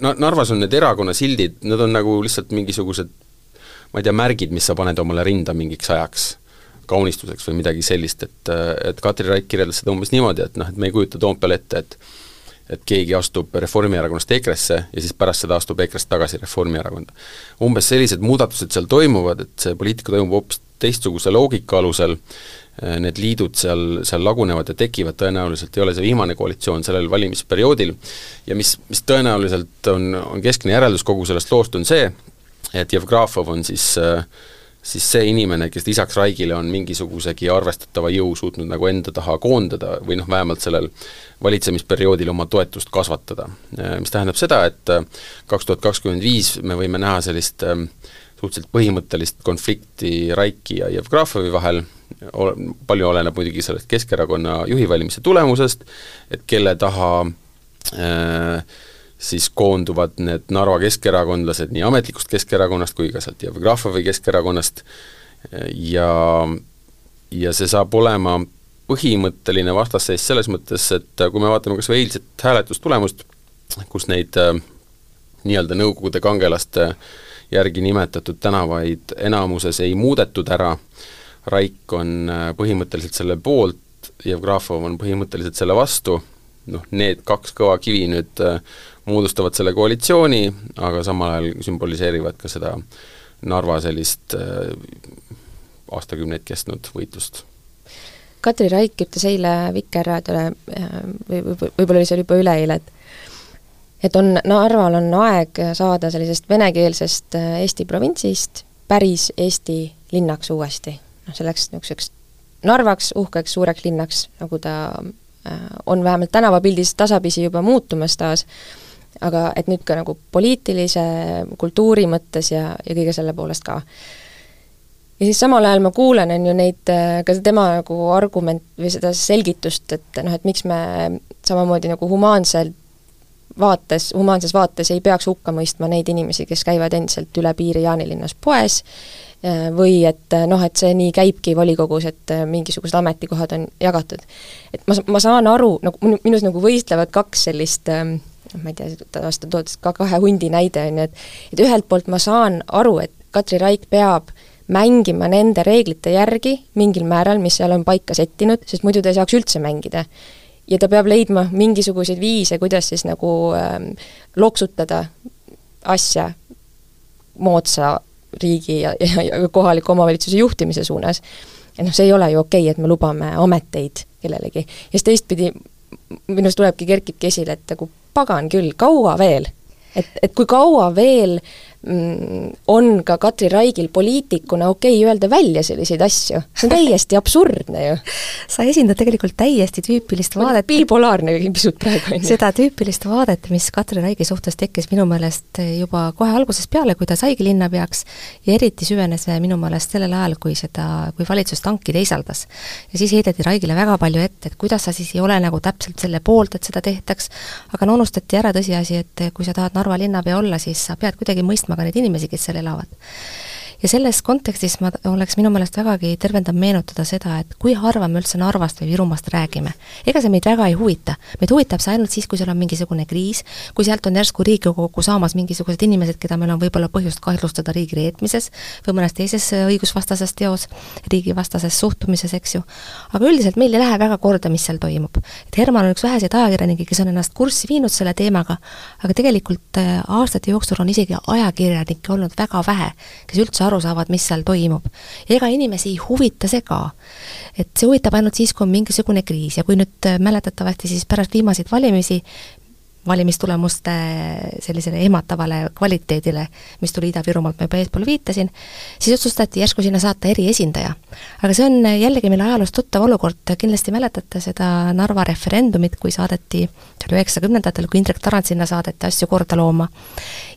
Speaker 4: Narvas on need erakonna sildid, nad on nagu lihtsalt mingisugused ma ei tea, märgid, mis sa paned omale rinda mingiks ajaks, kaunistuseks või midagi sellist, et, et Katri Raik kirjeldas seda umbes niimoodi, et noh, et me ei kujuta Toompeal ette, et et keegi astub Reformierakonnast EKRE-sse ja siis pärast seda astub EKRE-st tagasi Reformierakonda. umbes sellised muudatused seal toimuvad, et see poliitika toimub hoopis teistsuguse loogika alusel, need liidud seal, seal lagunevad ja tekivad, tõenäoliselt ei ole see viimane koalitsioon sellel valimisperioodil ja mis, mis tõenäoliselt on, on keskne järeldus kogu sellest loost, on see, et Jevgrafov on siis äh, siis see inimene, kes lisaks Raigile on mingisugusegi arvestatava jõu suutnud nagu enda taha koondada või noh, vähemalt sellel valitsemisperioodil oma toetust kasvatada. Äh, mis tähendab seda, et äh, kaks tuhat kakskümmend viis me võime näha sellist suhteliselt põhimõttelist konflikti Raiki ja Jevgrafovi vahel, palju oleneb muidugi sellest Keskerakonna juhi valimise tulemusest, et kelle taha äh, siis koonduvad need Narva keskerakondlased nii ametlikust Keskerakonnast kui ka sealt Jevgrafovi Keskerakonnast. Ja, ja see saab olema põhimõtteline vastasseis selles mõttes, et kui me vaatame kas või eilset hääletustulemust, kus neid äh, nii-öelda Nõukogude kangelaste järgi nimetatud tänavaid enamuses ei muudetud ära, Raik on äh, põhimõtteliselt selle poolt, Jevgrafov on põhimõtteliselt selle vastu, noh, need kaks kõva kivi nüüd äh, moodustavad selle koalitsiooni, aga samal ajal sümboliseerivad ka seda Narva sellist äh, aastakümneid kestnud võitlust.
Speaker 2: Katri Raik ütles eile Vikerraadiole äh, või, või võib-olla oli see juba üleeile, et et on, Narval on aeg saada sellisest venekeelsest äh, Eesti provintsist päris Eesti linnaks uuesti. noh, selleks niisuguseks Narvaks, uhkeks suureks linnaks, nagu ta on vähemalt tänavapildis tasapisi juba muutumas taas, aga et nüüd ka nagu poliitilise kultuuri mõttes ja, ja kõige selle poolest ka. ja siis samal ajal ma kuulen, on ju, neid, ka tema nagu argument või seda selgitust, et noh, et miks me samamoodi nagu humaansel vaates, humaanses vaates ei peaks hukka mõistma neid inimesi, kes käivad endiselt üle piiri Jaanilinnas poes, või et noh, et see nii käibki volikogus, et mingisugused ametikohad on jagatud. et ma, ma saan aru, nagu minus nagu võistlevad kaks sellist äh, noh, ma ei tea, on toodud ka kahe hundi näide, on ju, et et ühelt poolt ma saan aru, et Katri Raik peab mängima nende reeglite järgi mingil määral, mis seal on paika settinud, sest muidu ta ei saaks üldse mängida. ja ta peab leidma mingisuguseid viise, kuidas siis nagu ähm, loksutada asja moodsa riigi ja, ja, ja kohaliku omavalitsuse juhtimise suunas. et noh, see ei ole ju okei okay,, et me lubame ameteid kellelegi. ja siis teistpidi minust tulebki, kerkibki esile, et nagu pagan küll, kaua veel? et, et kui kaua veel on ka Katri Raigil poliitikuna okei okay öelda välja selliseid asju, see on täiesti absurdne ju.
Speaker 3: sa esindad tegelikult täiesti tüüpilist vaadet
Speaker 2: bipolaarne pisut praegu, on
Speaker 3: ju. seda tüüpilist vaadet, mis Katri Raigi suhtes tekkis minu meelest juba kohe algusest peale, kui ta saigi linnapeaks, ja eriti süvenes minu meelest sellel ajal, kui seda, kui valitsus tanki teisaldas. ja siis heideti Raigile väga palju ette, et kuidas sa siis ei ole nagu täpselt selle poolt, et seda tehtaks, aga no unustati ära tõsiasi, et kui sa tahad Narva linnapea olla, siis sa pead kuidagi mõistma mõistma ka neid inimesi, kes seal elavad ja selles kontekstis ma, oleks minu meelest vägagi tervendav meenutada seda, et kui harva me üldse Narvast või Virumaast räägime. ega see meid väga ei huvita. meid huvitab see ainult siis, kui seal on mingisugune kriis, kui sealt on järsku Riigikokku saamas mingisugused inimesed, keda meil on võib-olla põhjust kahtlustada riigi reetmises või mõnes teises õigusvastases teos, riigivastases suhtumises, eks ju. aga üldiselt meil ei lähe väga korda, mis seal toimub. et Herman on üks väheseid ajakirjanikke, kes on ennast kurssi viinud selle teemaga, aga tegelikult äh, aastate jooksul on isegi ajakirjanikke olnud väga vähe, kes üldse aru saavad, mis seal toimub. ega inimesi ei huvita see ka. et see huvitab ainult siis, kui on mingisugune kriis ja kui nüüd äh, mäletatavasti siis pärast viimaseid valimisi valimistulemuste sellisele ehmatavale kvaliteedile, mis tuli Ida-Virumaalt, ma juba eespool viitasin, siis otsustati järsku sinna saata eriesindaja. aga see on jällegi meile ajaloost tuttav olukord, kindlasti mäletate seda Narva referendumit, kui saadeti, see oli üheksakümnendatel, kui Indrek Tarand sinna saadeti asju korda looma,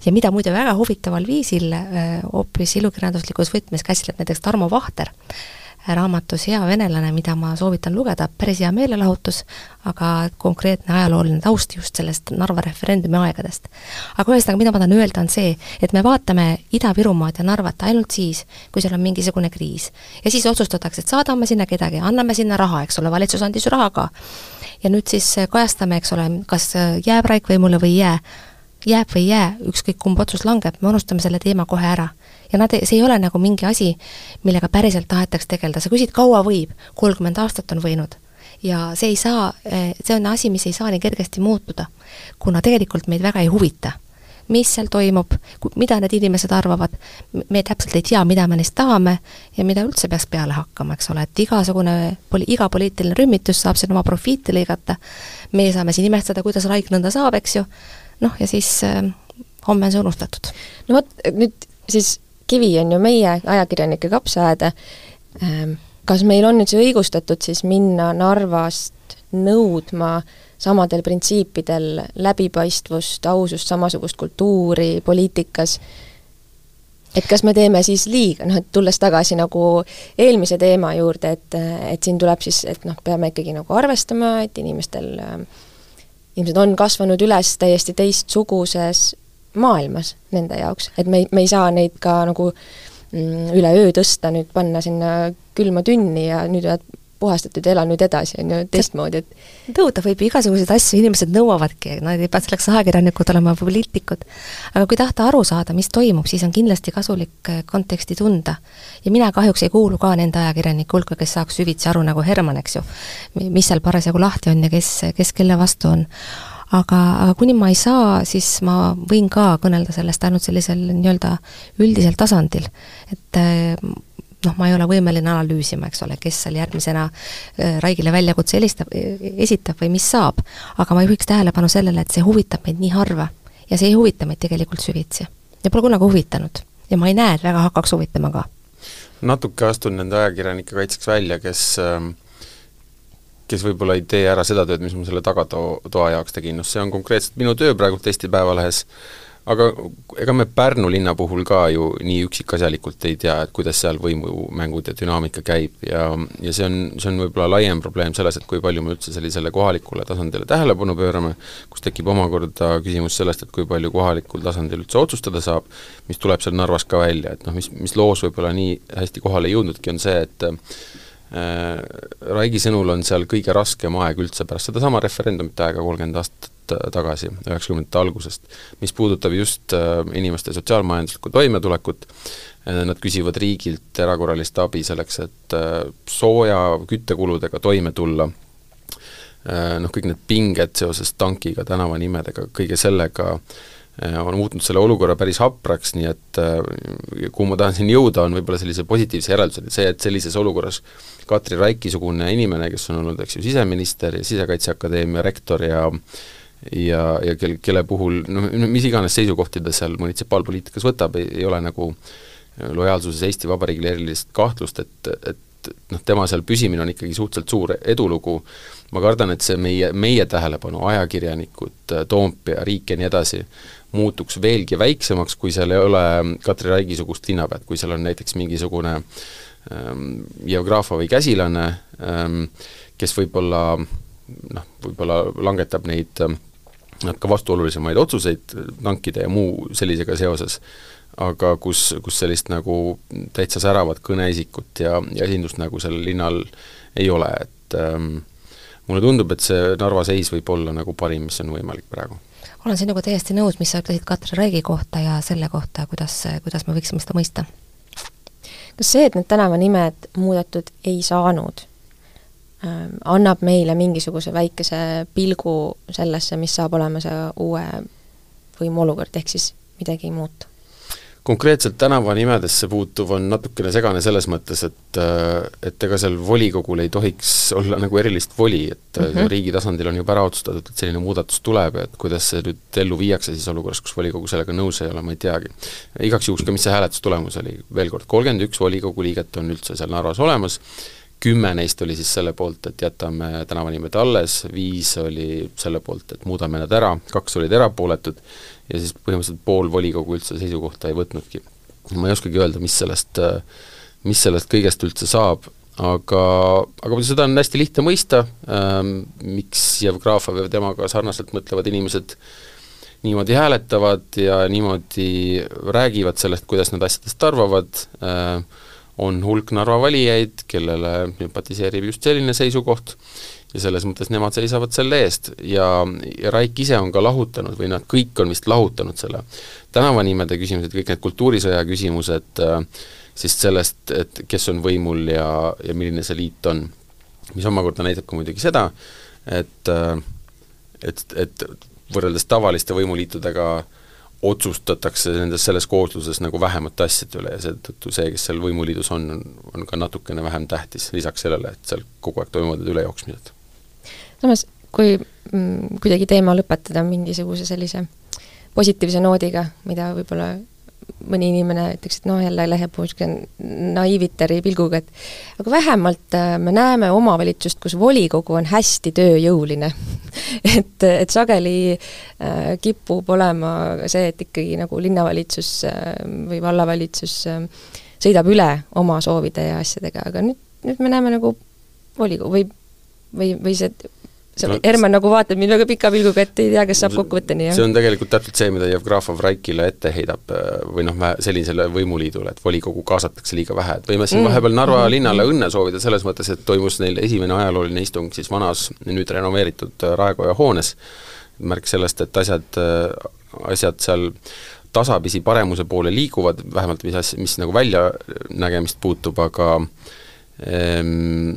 Speaker 3: ja mida muide väga huvitaval viisil äh, hoopis ilukirjanduslikus võtmes käsitleb näiteks Tarmo Vahter, raamatus Hea venelane, mida ma soovitan lugeda, päris hea meelelahutus, aga konkreetne ajalooline taust just sellest Narva referendumi aegadest. aga ühesõnaga, mida ma tahan öelda, on see, et me vaatame Ida-Virumaad ja Narvat ainult siis, kui seal on mingisugune kriis. ja siis otsustatakse, et saadame sinna kedagi, anname sinna raha, eks ole, valitsus andis ju raha ka. ja nüüd siis kajastame, eks ole, kas jääb Raik võimule või ei jää, jääb või ei jää, ükskõik kumb otsus langeb, me unustame selle teema kohe ära ja nad, see ei ole nagu mingi asi, millega päriselt tahetaks tegeleda, sa küsid, kaua võib, kolmkümmend aastat on võinud. ja see ei saa, eh, see on asi, mis ei saa nii kergesti muutuda, kuna tegelikult meid väga ei huvita mis seal toimub, mida need inimesed arvavad, me täpselt ei tea, mida me neist tahame ja mida üldse peaks peale hakkama, eks ole, et igasugune, iga poliitiline rühmitus saab siin oma profiiti lõigata, meie saame siin imestada, kuidas Raik nõnda saab, eks ju, noh ja siis äh, homme on see unustatud.
Speaker 2: no vot, nüüd siis kivi on ju meie ajakirjanike kapsaaeda, ähm, kas meil on nüüd see õigustatud siis minna Narvast nõudma samadel printsiipidel läbipaistvust, ausust, samasugust kultuuri poliitikas, et kas me teeme siis liiga, noh et tulles tagasi nagu eelmise teema juurde, et, et siin tuleb siis, et noh, peame ikkagi nagu arvestama, et inimestel, inimesed on kasvanud üles täiesti teistsuguses maailmas nende jaoks, et me ei, me ei saa neid ka nagu mm, üleöö tõsta, nüüd panna sinna külma tünni ja nüüd oled puhastatud ela nüüd edasi, on ju, teistmoodi, et
Speaker 3: nõuda võib igasuguseid asju, inimesed nõuavadki, nad ei pea selleks ajakirjanikud olema, poliitikud. aga kui tahta aru saada, mis toimub, siis on kindlasti kasulik äh, konteksti tunda. ja mina kahjuks ei kuulu ka nende ajakirjanike hulka, kes saaks süvitsi aru nagu Herman, eks ju, mis seal parasjagu lahti on ja kes, kes kelle vastu on aga, aga kuni ma ei saa, siis ma võin ka kõnelda sellest ainult sellisel nii-öelda üldisel tasandil. et eh, noh, ma ei ole võimeline analüüsima, eks ole, kes seal järgmisena eh, Raigile väljakutse helistab, esitab või mis saab, aga ma juhiks tähelepanu sellele, et see huvitab meid nii harva ja see ei huvita meid tegelikult süvitsi. ja pole kunagi huvitanud. ja ma ei näe, et väga hakkaks huvitama ka.
Speaker 4: natuke astun nende ajakirjanike kaitseks välja, kes äh kes võib-olla ei tee ära seda tööd, mis ma selle tagatoa jaoks tegin, noh see on konkreetselt minu töö praegu Eesti Päevalehes, aga ega me Pärnu linna puhul ka ju nii üksikasjalikult ei tea, et kuidas seal võimumängud ja dünaamika käib ja, ja see on, see on võib-olla laiem probleem selles, et kui palju me üldse sellisele kohalikule tasandile tähelepanu pöörame, kus tekib omakorda küsimus sellest, et kui palju kohalikul tasandil üldse otsustada saab, mis tuleb seal Narvas ka välja, et noh, mis, mis loos võib-olla nii hästi kohale ei jõudnudki, on see, et Raigi sõnul on seal kõige raskem aeg üldse pärast sedasama referendumit aega kolmkümmend aastat tagasi, üheksakümnendate algusest, mis puudutab just äh, inimeste sotsiaalmajanduslikku toimetulekut, äh, nad küsivad riigilt erakorralist abi selleks, et sooja küttekuludega toime tulla, noh, kõik need pinged seoses tankiga, tänavanimedega, kõige sellega, on muutnud selle olukorra päris hapraks, nii et kuhu ma tahan siin jõuda, on võib-olla sellise positiivse järelduseni, see, et sellises olukorras Katri Raiki-sugune inimene, kes on olnud, eks ju, siseminister ja Sisekaitseakadeemia rektor ja ja, ja kel, kelle puhul noh, mis iganes seisukohti ta seal munitsipaalpoliitikas võtab, ei, ole nagu lojaalsuses Eesti Vabariigile erilist kahtlust, et, et noh, tema seal püsimine on ikkagi suhteliselt suur edulugu, ma kardan, et see meie, meie tähelepanu, ajakirjanikud, Toompea, riik ja nii edasi, muutuks veelgi väiksemaks, kui seal ei ole Katri Raigi-sugust linnapead, kui seal on näiteks mingisugune ähm, Jevgrafov või käsilane ähm,, kes võib-olla noh, võib-olla langetab neid ähm, ka vastuolulisemaid otsuseid tankide ja muu sellisega seoses, aga kus, kus sellist nagu täitsa säravat kõneisikut ja, ja esindust nagu sellel linnal ei ole, et ähm, mulle tundub, et see Narva seis võib olla nagu parim, mis on võimalik praegu.
Speaker 3: Olen sinuga täiesti nõus, mis sa ütlesid Katri Raigi kohta ja selle kohta, kuidas, kuidas me võiksime seda mõista?
Speaker 2: kas see, et need tänavanimed muudetud ei saanud, ähm, annab meile mingisuguse väikese pilgu sellesse, mis saab olema see uue võimu olukord, ehk siis midagi ei muutu?
Speaker 4: Konkreetselt tänavanimedesse puutuv on natukene segane selles mõttes, et äh, et ega seal volikogul ei tohiks olla nagu erilist voli, et mm -hmm. riigi tasandil on juba ära otsustatud, et selline muudatus tuleb ja et kuidas see nüüd ellu viiakse siis olukorras, kus volikogu sellega nõus ei ole, ma ei teagi. igaks juhuks ka, mis see hääletustulemus oli, veel kord, kolmkümmend üks volikogu liiget on üldse seal Narvas olemas, kümme neist oli siis selle poolt, et jätame tänavanimed alles, viis oli selle poolt, et muudame nad ära, kaks olid erapooletud ja siis põhimõtteliselt pool volikogu üldse seisukohta ei võtnudki. ma ei oskagi öelda, mis sellest, mis sellest kõigest üldse saab, aga, aga seda on hästi lihtne mõista ähm,, miks Jevgrafov ja temaga sarnaselt mõtlevad inimesed niimoodi hääletavad ja niimoodi räägivad sellest, kuidas nad asjadest arvavad äh,, on hulk Narva valijaid, kellele sümpatiseerib just selline seisukoht ja selles mõttes nemad seisavad selle eest ja, ja Raik ise on ka lahutanud või nad kõik on vist lahutanud selle tänavanimede küsimused, kõik need kultuurisõja küsimused äh, siis sellest, et kes on võimul ja, ja milline see liit on. mis omakorda näitab ka muidugi seda, et äh, et, et võrreldes tavaliste võimuliitudega otsustatakse nendes, selles koosluses nagu vähemate asjade üle ja seetõttu see, kes seal võimuliidus on, on, on ka natukene vähem tähtis, lisaks sellele, et seal kogu aeg toimuvad need ülejooksmised
Speaker 2: samas, kui mm, kuidagi teema lõpetada mingisuguse sellise positiivse noodiga, mida võib-olla mõni inimene ütleks, et noh, jälle läheb niisugune naiivitari pilguga, et aga vähemalt äh, me näeme omavalitsust, kus volikogu on hästi tööjõuline. Et, et sageli äh, kipub olema see, et ikkagi nagu linnavalitsus äh, või vallavalitsus äh, sõidab üle oma soovide ja asjadega, aga nüüd, nüüd me näeme nagu volikogu või või, või see no, Herman nagu vaatab mind väga pika pilguga, et ei tea, kas saab kokkuvõtteni, jah?
Speaker 4: see on tegelikult täpselt see, mida Jevgrafov Raikile ette heidab või noh, sellisele võimuliidule, et volikogu kaasatakse liiga vähe, et võime siin mm. vahepeal Narva mm. linnale õnne soovida selles mõttes, et toimus neil esimene ajalooline istung siis vanas, nüüd renoveeritud äh, Raekoja hoones, märk sellest, et asjad, äh, asjad seal tasapisi paremuse poole liiguvad, vähemalt mis asja, mis nagu väljanägemist puutub, aga ehm,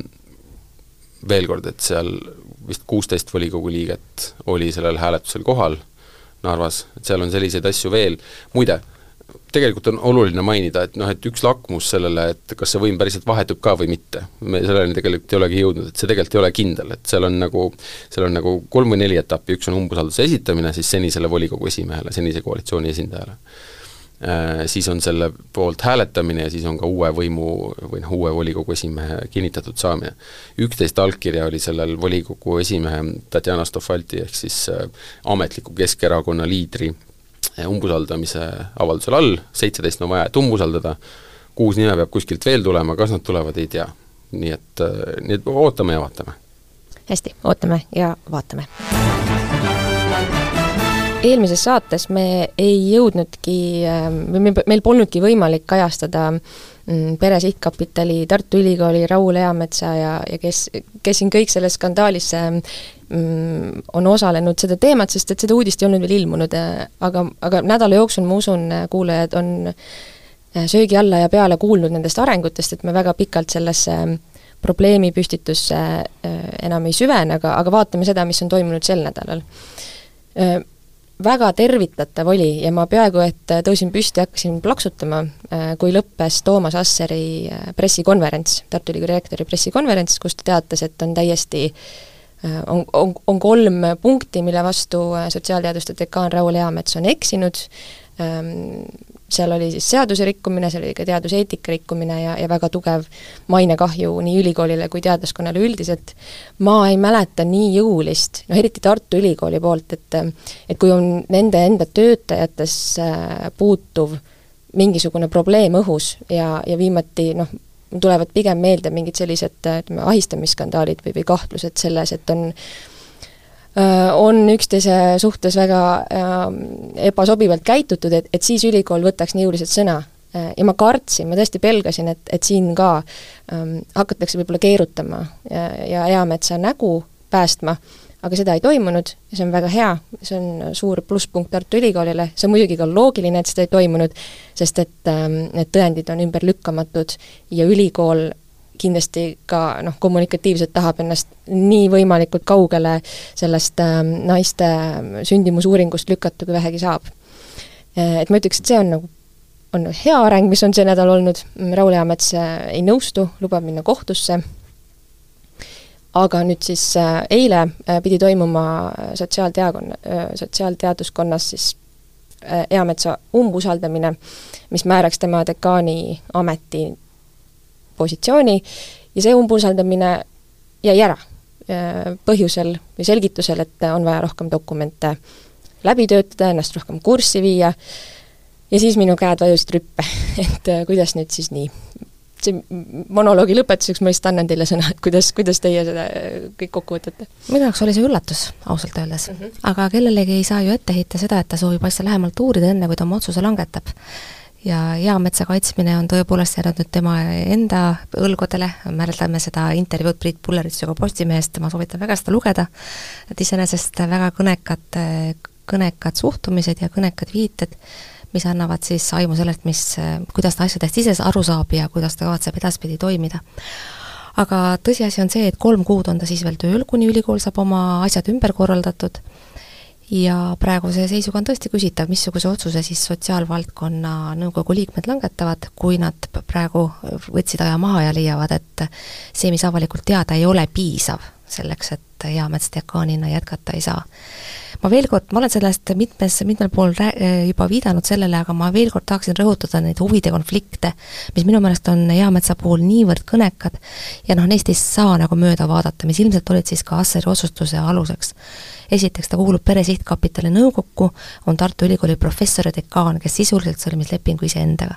Speaker 4: veel kord, et seal vist kuusteist volikogu liiget oli sellel hääletusel kohal Narvas, et seal on selliseid asju veel, muide, tegelikult on oluline mainida, et noh, et üks lakmus sellele, et kas see võim päriselt vahetub ka või mitte, me selleni tegelikult ei olegi jõudnud, et see tegelikult ei ole kindel, et seal on nagu, seal on nagu kolm või neli etappi, üks on umbusalduse esitamine siis senisele volikogu esimehele, senise koalitsiooni esindajale siis on selle poolt hääletamine ja siis on ka uue võimu või noh, uue volikogu esimehe kinnitatud saamine. üksteist allkirja oli sellel volikogu esimehe Tatjana Stofalti ehk siis äh, ametliku Keskerakonna liidri äh, umbusaldamise avaldusel all, seitseteist on vaja, et umbusaldada, kuus nime peab kuskilt veel tulema, kas nad tulevad, ei tea. nii et, nii et ootame ja vaatame.
Speaker 2: hästi, ootame ja vaatame eelmises saates me ei jõudnudki ähm, meil polnudki võimalik kajastada mm, Pere Sihtkapitali, Tartu Ülikooli, Raul Eametsa ja, ja kes, kes siin kõik selles skandaalis mm, on osalenud, seda teemat, sest et seda uudist ei olnud veel ilmunud, äh, aga, aga nädala jooksul, ma usun, kuulajad on äh, söögi alla ja peale kuulnud nendest arengutest, et me väga pikalt sellesse probleemipüstitusse äh, enam ei süvene, aga, aga vaatame seda, mis on toimunud sel nädalal väga tervitatav oli ja ma peaaegu et tõusin püsti ja hakkasin plaksutama, kui lõppes Toomas Asseri pressikonverents, Tartu Ülikooli rektori pressikonverents, kus ta teatas, et on täiesti on, on, on kolm punkti, mille vastu sotsiaalteaduste dekaan Raul Eamets on eksinud, Ehm, seal oli siis seaduse rikkumine, seal oli ka teaduseetika rikkumine ja, ja väga tugev mainekahju nii ülikoolile kui teadlaskonnale üldiselt. ma ei mäleta nii jõulist, noh eriti Tartu Ülikooli poolt, et et kui on nende enda töötajates äh, puutuv mingisugune probleem õhus ja, ja viimati noh, tulevad pigem meelde mingid sellised ütleme, ahistamisskandaalid või, või kahtlused selles, et on Äh, on üksteise suhtes väga äh, ebasobivalt käitutud, et, et siis ülikool võtaks nii jõuliselt sõna. Äh, ja ma kartsin, ma tõesti pelgasin, et, et siin ka ähm, hakatakse võib-olla keerutama ja, ja Eametsa nägu päästma, aga seda ei toimunud ja see on väga hea, see on suur plusspunkt Tartu Ülikoolile, see on muidugi ka loogiline, et seda ei toimunud, sest et ähm, need tõendid on ümberlükkamatud ja ülikool kindlasti ka noh, kommunikatiivselt tahab ennast nii võimalikult kaugele sellest äh, naiste sündimusuuringust lükata, kui vähegi saab. Äh, et ma ütleks, et see on nagu, on hea areng, mis on see nädal olnud, Raul Eamets äh, ei nõustu, lubab minna kohtusse, aga nüüd siis äh, eile äh, pidi toimuma sotsiaalteakonna äh,, sotsiaalteaduskonnas siis äh, Eametsa umbusaldamine, mis määraks tema dekaani ameti positsiooni ja see umbusaldamine jäi ära äh, põhjusel või selgitusel, et on vaja rohkem dokumente läbi töötada, ennast rohkem kurssi viia, ja siis minu käed vajusid rüppe, et äh, kuidas nüüd siis nii. see monoloogi lõpetuseks ma lihtsalt annan teile sõna, et kuidas, kuidas teie seda äh, kõik kokku võtate?
Speaker 3: minu jaoks oli see üllatus, ausalt öeldes mm. -hmm. aga kellelegi ei saa ju ette heita seda, et ta soovib asja lähemalt uurida, enne kui ta oma otsuse langetab ja eametsa kaitsmine on tõepoolest jäänud nüüd tema enda õlgodele, mäletame seda intervjuud Priit Pulleritsega Postimehest, ma soovitan väga seda lugeda, et iseenesest väga kõnekad, kõnekad suhtumised ja kõnekad viited, mis annavad siis aimu sellest, mis, kuidas ta asjadest ise aru saab ja kuidas ta kavatseb edaspidi toimida. aga tõsiasi on see, et kolm kuud on ta siis veel tööl, kuni ülikool saab oma asjad ümber korraldatud ja praeguse seisuga on tõesti küsitav, missuguse otsuse siis Sotsiaalvaldkonna nõukogu liikmed langetavad, kui nad praegu võtsid aja maha ja leiavad, et see, mis avalikult teada, ei ole piisav selleks, et Eamets dekaanina jätkata ei saa. ma veel kord, ma olen sellest mitmes, mitmel pool rää-, juba viidanud sellele, aga ma veel kord tahaksin rõhutada neid huvide konflikte, mis minu meelest on Eametsa puhul niivõrd kõnekad ja noh, neist ei saa nagu mööda vaadata, mis ilmselt olid siis ka Asseri otsustuse aluseks esiteks ta kuulub Pere Sihtkapitali nõukokku, on Tartu Ülikooli professor ja dekaan, kes sisuliselt sõlmis lepingu iseendaga.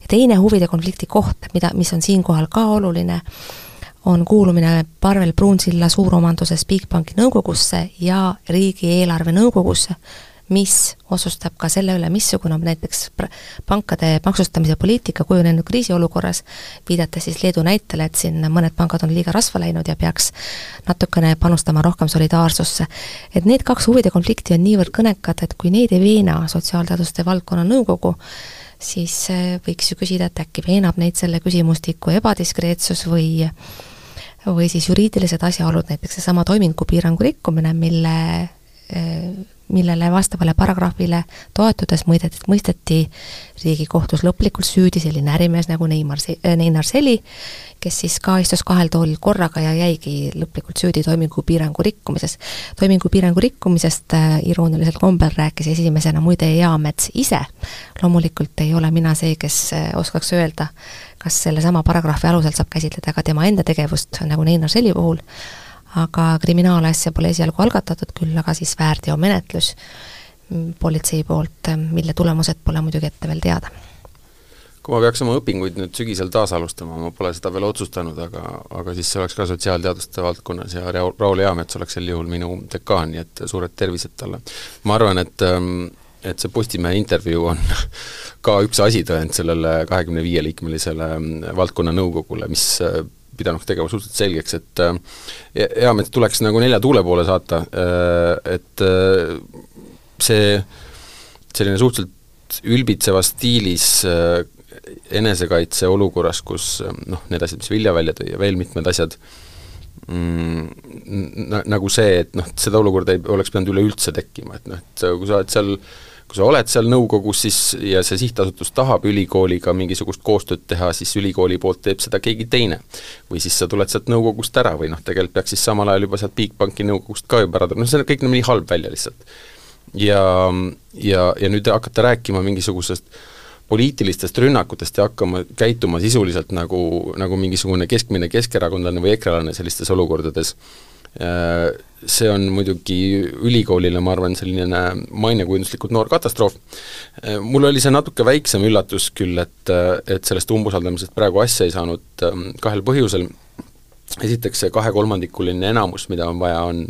Speaker 3: ja teine huvide konflikti koht, mida, mis on siinkohal ka oluline, on kuulumine Parvel Pruunsilla suuromanduses Bigbanki nõukogusse ja riigieelarve nõukogusse, mis otsustab ka selle üle, missugune on näiteks pankade maksustamise poliitika kujunenud kriisiolukorras, viidates siis Leedu näitele, et siin mõned pangad on liiga rasva läinud ja peaks natukene panustama rohkem solidaarsusse. et need kaks huvide konflikti on niivõrd kõnekad, et kui neid ei veena Sotsiaalteaduste valdkonna nõukogu, siis eh, võiks ju küsida, et äkki veenab neid selle küsimustiku ebadiskreetsus või või siis juriidilised asjaolud, näiteks seesama toimingupiirangu rikkumine, mille millele vastavale paragrahvile toetudes mõideti, mõisteti Riigikohtus lõplikult süüdi selline ärimees nagu Neimar, äh, Neinar Seli, kes siis ka istus kahel toolil korraga ja jäigi lõplikult süüdi toimingupiirangu rikkumises. toimingupiirangu rikkumisest äh, iroonilisel kombel rääkis esimesena muide Eamets ise. loomulikult ei ole mina see, kes äh, oskaks öelda, kas sellesama paragrahvi alusel saab käsitleda ka tema enda tegevust, nagu Neinar Seli puhul, aga kriminaalasja pole esialgu algatatud, küll aga siis väärteomenetlus politsei poolt, mille tulemused pole muidugi ette veel teada.
Speaker 4: kui ma peaks oma õpinguid nüüd sügisel taas alustama, ma pole seda veel otsustanud, aga, aga siis see oleks ka sotsiaalteaduste valdkonnas ja Raul Eamets oleks sel juhul minu dekaan, nii et suured tervised talle. ma arvan, et ähm, et see Postimehe intervjuu on ka üks asitõend sellele kahekümne viie liikmelisele ähm, valdkonna nõukogule, mis äh, pidanuks tegema suhteliselt selgeks, et äh, hea meelt tuleks nagu nelja tuule poole saata, äh, et äh, see selline suhteliselt ülbitsevas stiilis enesekaitse olukorras, kus noh, need asjad, mis Vilja välja tõi ja veel mitmed asjad, mm, nagu see, et noh, seda olukorda ei oleks pidanud üleüldse tekkima, et noh, et kui sa oled seal kui sa oled seal nõukogus, siis ja see sihtasutus tahab ülikooliga mingisugust koostööd teha, siis ülikooli poolt teeb seda keegi teine. või siis sa tuled sealt nõukogust ära või noh, tegelikult peaks siis samal ajal juba sealt Bigbanki nõukogust ka juba ära tulema, noh see kõik näeb nii halb välja lihtsalt. ja, ja, ja nüüd hakata rääkima mingisugusest poliitilistest rünnakutest ja hakkama käituma sisuliselt nagu, nagu mingisugune keskmine keskerakondlane või ekrelane sellistes olukordades, see on muidugi ülikoolile, ma arvan, selline mainekujunduslikult noor katastroof. Äh, mul oli see natuke väiksem üllatus küll, et, et sellest umbusaldamisest praegu asja ei saanud ähm, kahel põhjusel, esiteks see kahekolmandikuline enamus, mida on vaja, on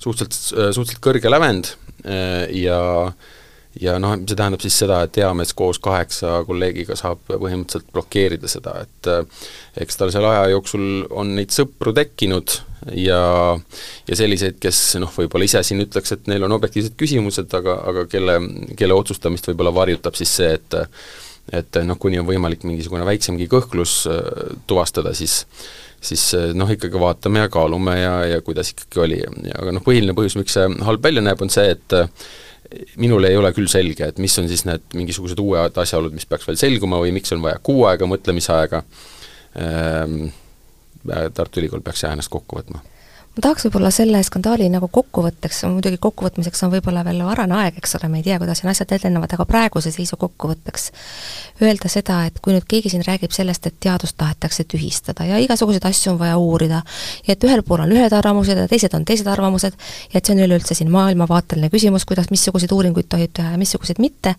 Speaker 4: suhteliselt, suhteliselt kõrge lävend äh, ja äh, ja noh, see tähendab siis seda, et Eamees koos kaheksa kolleegiga saab põhimõtteliselt blokeerida seda, et eh, eks tal seal aja jooksul on neid sõpru tekkinud ja ja selliseid, kes noh, võib-olla ise siin ütleks, et neil on objektiivsed küsimused, aga, aga kelle, kelle otsustamist võib-olla varjutab siis see, et et noh, kuni on võimalik mingisugune väiksemgi kõhklus eh, tuvastada, siis siis eh, noh, ikkagi vaatame ja kaalume ja, ja kuidas ikkagi oli, aga noh, põhiline põhjus, miks see halb välja näeb, on see, et minule ei ole küll selge, et mis on siis need mingisugused uued asjaolud, mis peaks veel selguma või miks on vaja kuu aega mõtlemisaega ehm,, Tartu Ülikool peaks jah ennast kokku võtma
Speaker 3: ma tahaks võib-olla selle skandaali nagu kokkuvõtteks, muidugi kokkuvõtmiseks on võib-olla veel varane aeg, eks ole, me ei tea, kuidas siin asjad edenevad, aga praeguse seisu kokkuvõtteks öelda seda, et kui nüüd keegi siin räägib sellest, et teadust tahetakse tühistada ja igasuguseid asju on vaja uurida, ja et ühel pool on ühed arvamused ja teised on teised arvamused, ja et see on üleüldse siin maailmavaateline küsimus, kuidas, missuguseid uuringuid tohib teha ja missuguseid mitte,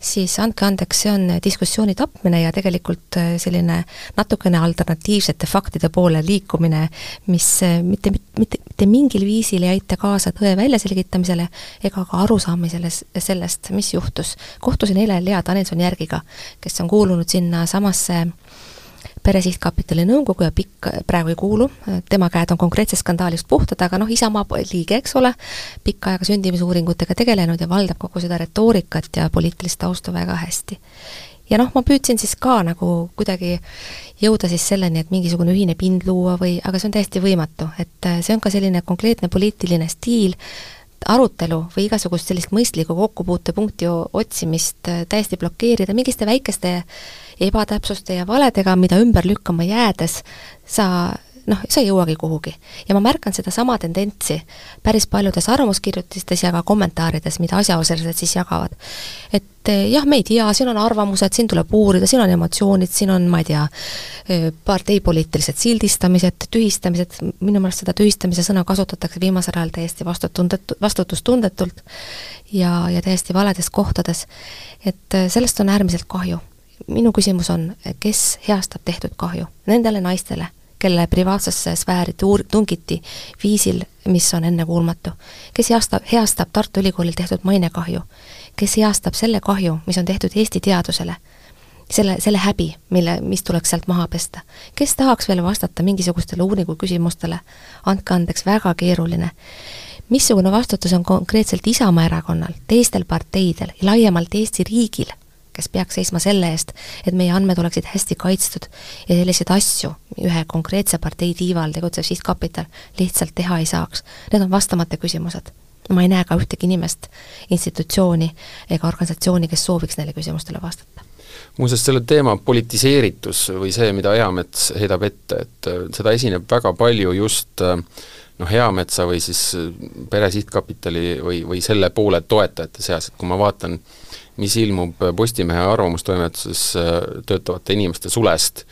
Speaker 3: siis andke andeks, see on diskussiooni tapmine ja tegelikult äh, selline natukene alternatiivsete faktide poole liikumine, mis äh, mitte, mitte, mitte mingil viisil ei aita kaasa tõe väljaselgitamisele ega ka arusaamisele sellest, mis juhtus. kohtusin eile Lea Danilson-Järgiga, kes on kuulunud sinna samasse Pere Sihtkapitali nõukogu ja Pikk praegu ei kuulu, tema käed on konkreetsest skandaalist puhtad, aga noh, Isamaa liige, eks ole, pikka aega sündimisuuringutega tegelenud ja valdab kogu seda retoorikat ja poliitilist tausta väga hästi. ja noh, ma püüdsin siis ka nagu kuidagi jõuda siis selleni, et mingisugune ühine pind luua või, aga see on täiesti võimatu, et see on ka selline konkreetne poliitiline stiil, arutelu või igasugust sellist mõistlikku kokkupuutepunkti otsimist täiesti blokeerida mingiste väikeste ebatäpsuste ja valedega, mida ümber lükkama jäädes sa noh, sa ei jõuagi kuhugi. ja ma märkan sedasama tendentsi päris paljudes arvamuskirjutistes ja ka kommentaarides, mida asjaosalised siis jagavad. et eh, jah, me ei tea, siin on arvamused, siin tuleb uurida, siin on emotsioonid, siin on, ma ei tea, eh, parteipoliitilised sildistamised, tühistamised, minu meelest seda tühistamise sõna kasutatakse viimasel ajal täiesti vastutundetu, vastutustundetult ja, ja täiesti valedes kohtades. et eh, sellest on äärmiselt kahju minu küsimus on, kes heastab tehtud kahju nendele naistele, kelle privaatsesse sfääri tuur-, tungiti viisil, mis on ennekuulmatu. kes heastab, heastab Tartu Ülikoolil tehtud mainekahju? kes heastab selle kahju, mis on tehtud Eesti teadusele? selle, selle häbi, mille, mis tuleks sealt maha pesta. kes tahaks veel vastata mingisugustele uuringu küsimustele? andke andeks, väga keeruline. missugune vastutus on konkreetselt Isamaa erakonnal, teistel parteidel ja laiemalt Eesti riigil kes peaks seisma selle eest, et meie andmed oleksid hästi kaitstud ja selliseid asju ühe konkreetse partei tiiva all tegutsev sihtkapital lihtsalt teha ei saaks. Need on vastamata küsimused. ma ei näe ka ühtegi inimest, institutsiooni ega organisatsiooni, kes sooviks neile küsimustele vastata
Speaker 4: muuseas, selle teema politiseeritus või see, mida Eamets heidab ette, et äh, seda esineb väga palju just äh, noh, Eametsa või siis äh, Pere Sihtkapitali või, või selle poole toetajate seas, et kui ma vaatan äh, mis ilmub Postimehe arvamustoimetuses äh, töötavate inimeste sulest,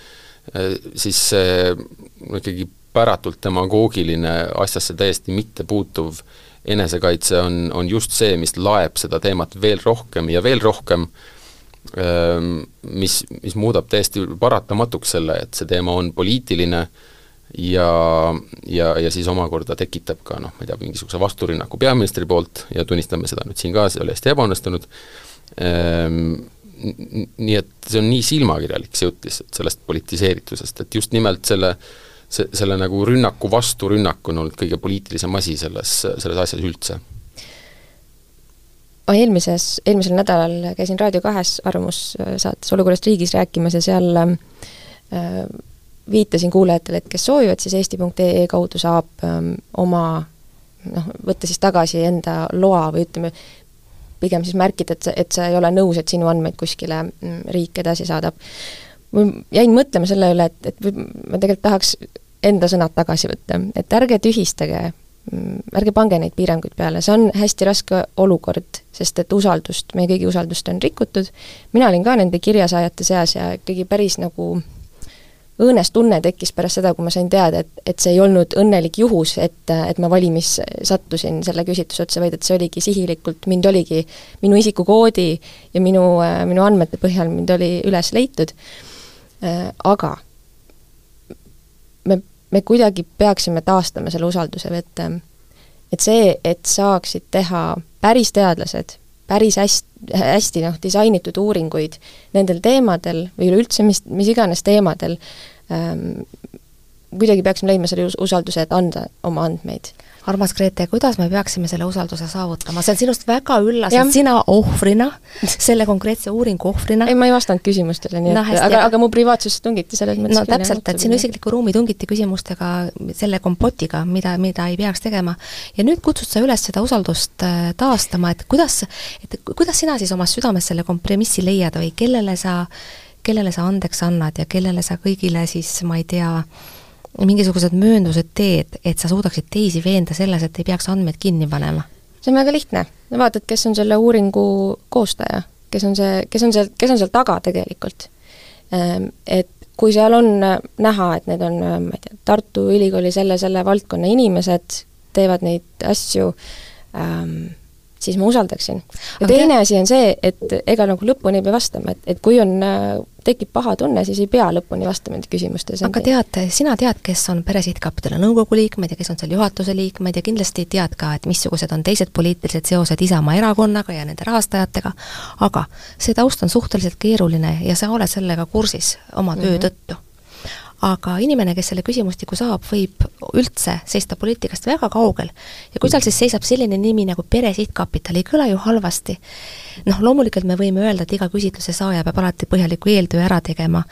Speaker 4: äh, siis see ikkagi päratult demagoogiline, asjasse täiesti mittepuutuv enesekaitse on, on just see, mis laeb seda teemat veel rohkem ja veel rohkem, ähm, mis, mis muudab täiesti paratamatuks selle, et see teema on poliitiline ja, ja, ja siis omakorda tekitab ka noh, ma ei tea, mingisuguse vasturünnaku peaministri poolt ja tunnistame seda nüüd siin ka, see oli hästi ebaõnnestunud, nii et see on nii silmakirjalik, see jutt lihtsalt sellest politiseeritusest, et just nimelt selle see, selle nagu rünnaku vasturünnak on olnud kõige poliitilisem asi selles, selles asjas üldse.
Speaker 2: ma eelmises, eelmisel nädalal käisin Raadio kahes arvamussaates Olukorrast riigis rääkimas ja seal äh, viitasin kuulajatele, et kes soovivad, siis eesti.ee kaudu saab ähm, oma noh, võtta siis tagasi enda loa või ütleme, pigem siis märkida, et sa, et sa ei ole nõus, et sinu andmeid kuskile mm, riik edasi saadab. jäin mõtlema selle üle, et, et ma tegelikult tahaks enda sõnad tagasi võtta, et ärge tühistage, mm, ärge pange neid piiranguid peale, see on hästi raske olukord, sest et usaldust, meie kõigi usaldust on rikutud, mina olin ka nende kirjasaajate seas ja ikkagi päris nagu õõnes tunne tekkis pärast seda, kui ma sain teada, et, et see ei olnud õnnelik juhus, et, et ma valimis sattusin selle küsitluse otsa, vaid et see oligi sihilikult, mind oligi, minu isikukoodi ja minu, minu andmete põhjal mind oli üles leitud, aga me, me kuidagi peaksime taastama selle usalduse, et et see, et saaksid teha päris teadlased, päris hästi, hästi noh, disainitud uuringuid nendel teemadel või üleüldse mis, mis iganes teemadel ähm,, kuidagi peaksime leidma selle usalduse, et anda oma andmeid
Speaker 3: armas Grete, kuidas me peaksime selle usalduse saavutama, see on sinust väga üllas, et sina ohvrina, selle konkreetse uuringu ohvrina
Speaker 2: ei, ma ei vastanud küsimustele, nii no, et aga, aga mu privaatsust tungiti selles mõttes
Speaker 3: no täpselt, et sinu isiklikku ruumi tungiti küsimustega, selle kompotiga, mida, mida ei peaks tegema. ja nüüd kutsud sa üles seda usaldust äh, taastama, et kuidas, et kuidas sina siis omas südames selle kompromissi leiad või kellele sa, kellele sa andeks annad ja kellele sa kõigile siis, ma ei tea, mingisugused mööndused teed, et sa suudaksid teisi veenda selles, et ei peaks andmeid kinni panema?
Speaker 2: see on väga lihtne, vaatad, kes on selle uuringu koostaja, kes on see, kes on seal, kes on seal taga tegelikult. Ehm, et kui seal on näha, et need on, ma ei tea, Tartu Ülikooli selle, selle valdkonna inimesed, teevad neid asju ähm,, siis ma usaldaksin. ja Aga teine te... asi on see, et ega nagu lõpuni ei pea vastama, et, et kui on, äh, tekib paha tunne, siis ei pea lõpuni vastama nende küsimustes.
Speaker 3: aga tead, sina tead, kes on Pere Sihtkapitali nõukogu liikmed ja kes on seal juhatuse liikmed ja kindlasti tead ka, et missugused on teised poliitilised seosed Isamaa erakonnaga ja nende rahastajatega, aga see taust on suhteliselt keeruline ja sa oled sellega kursis oma töö mm -hmm. tõttu aga inimene, kes selle küsimustiku saab, võib üldse seista poliitikast väga kaugel. ja kui seal siis seisab selline nimi nagu Pere Sihtkapital, ei kõla ju halvasti. noh, loomulikult me võime öelda, et iga küsitluse saaja peab alati põhjaliku eeltöö ära tegema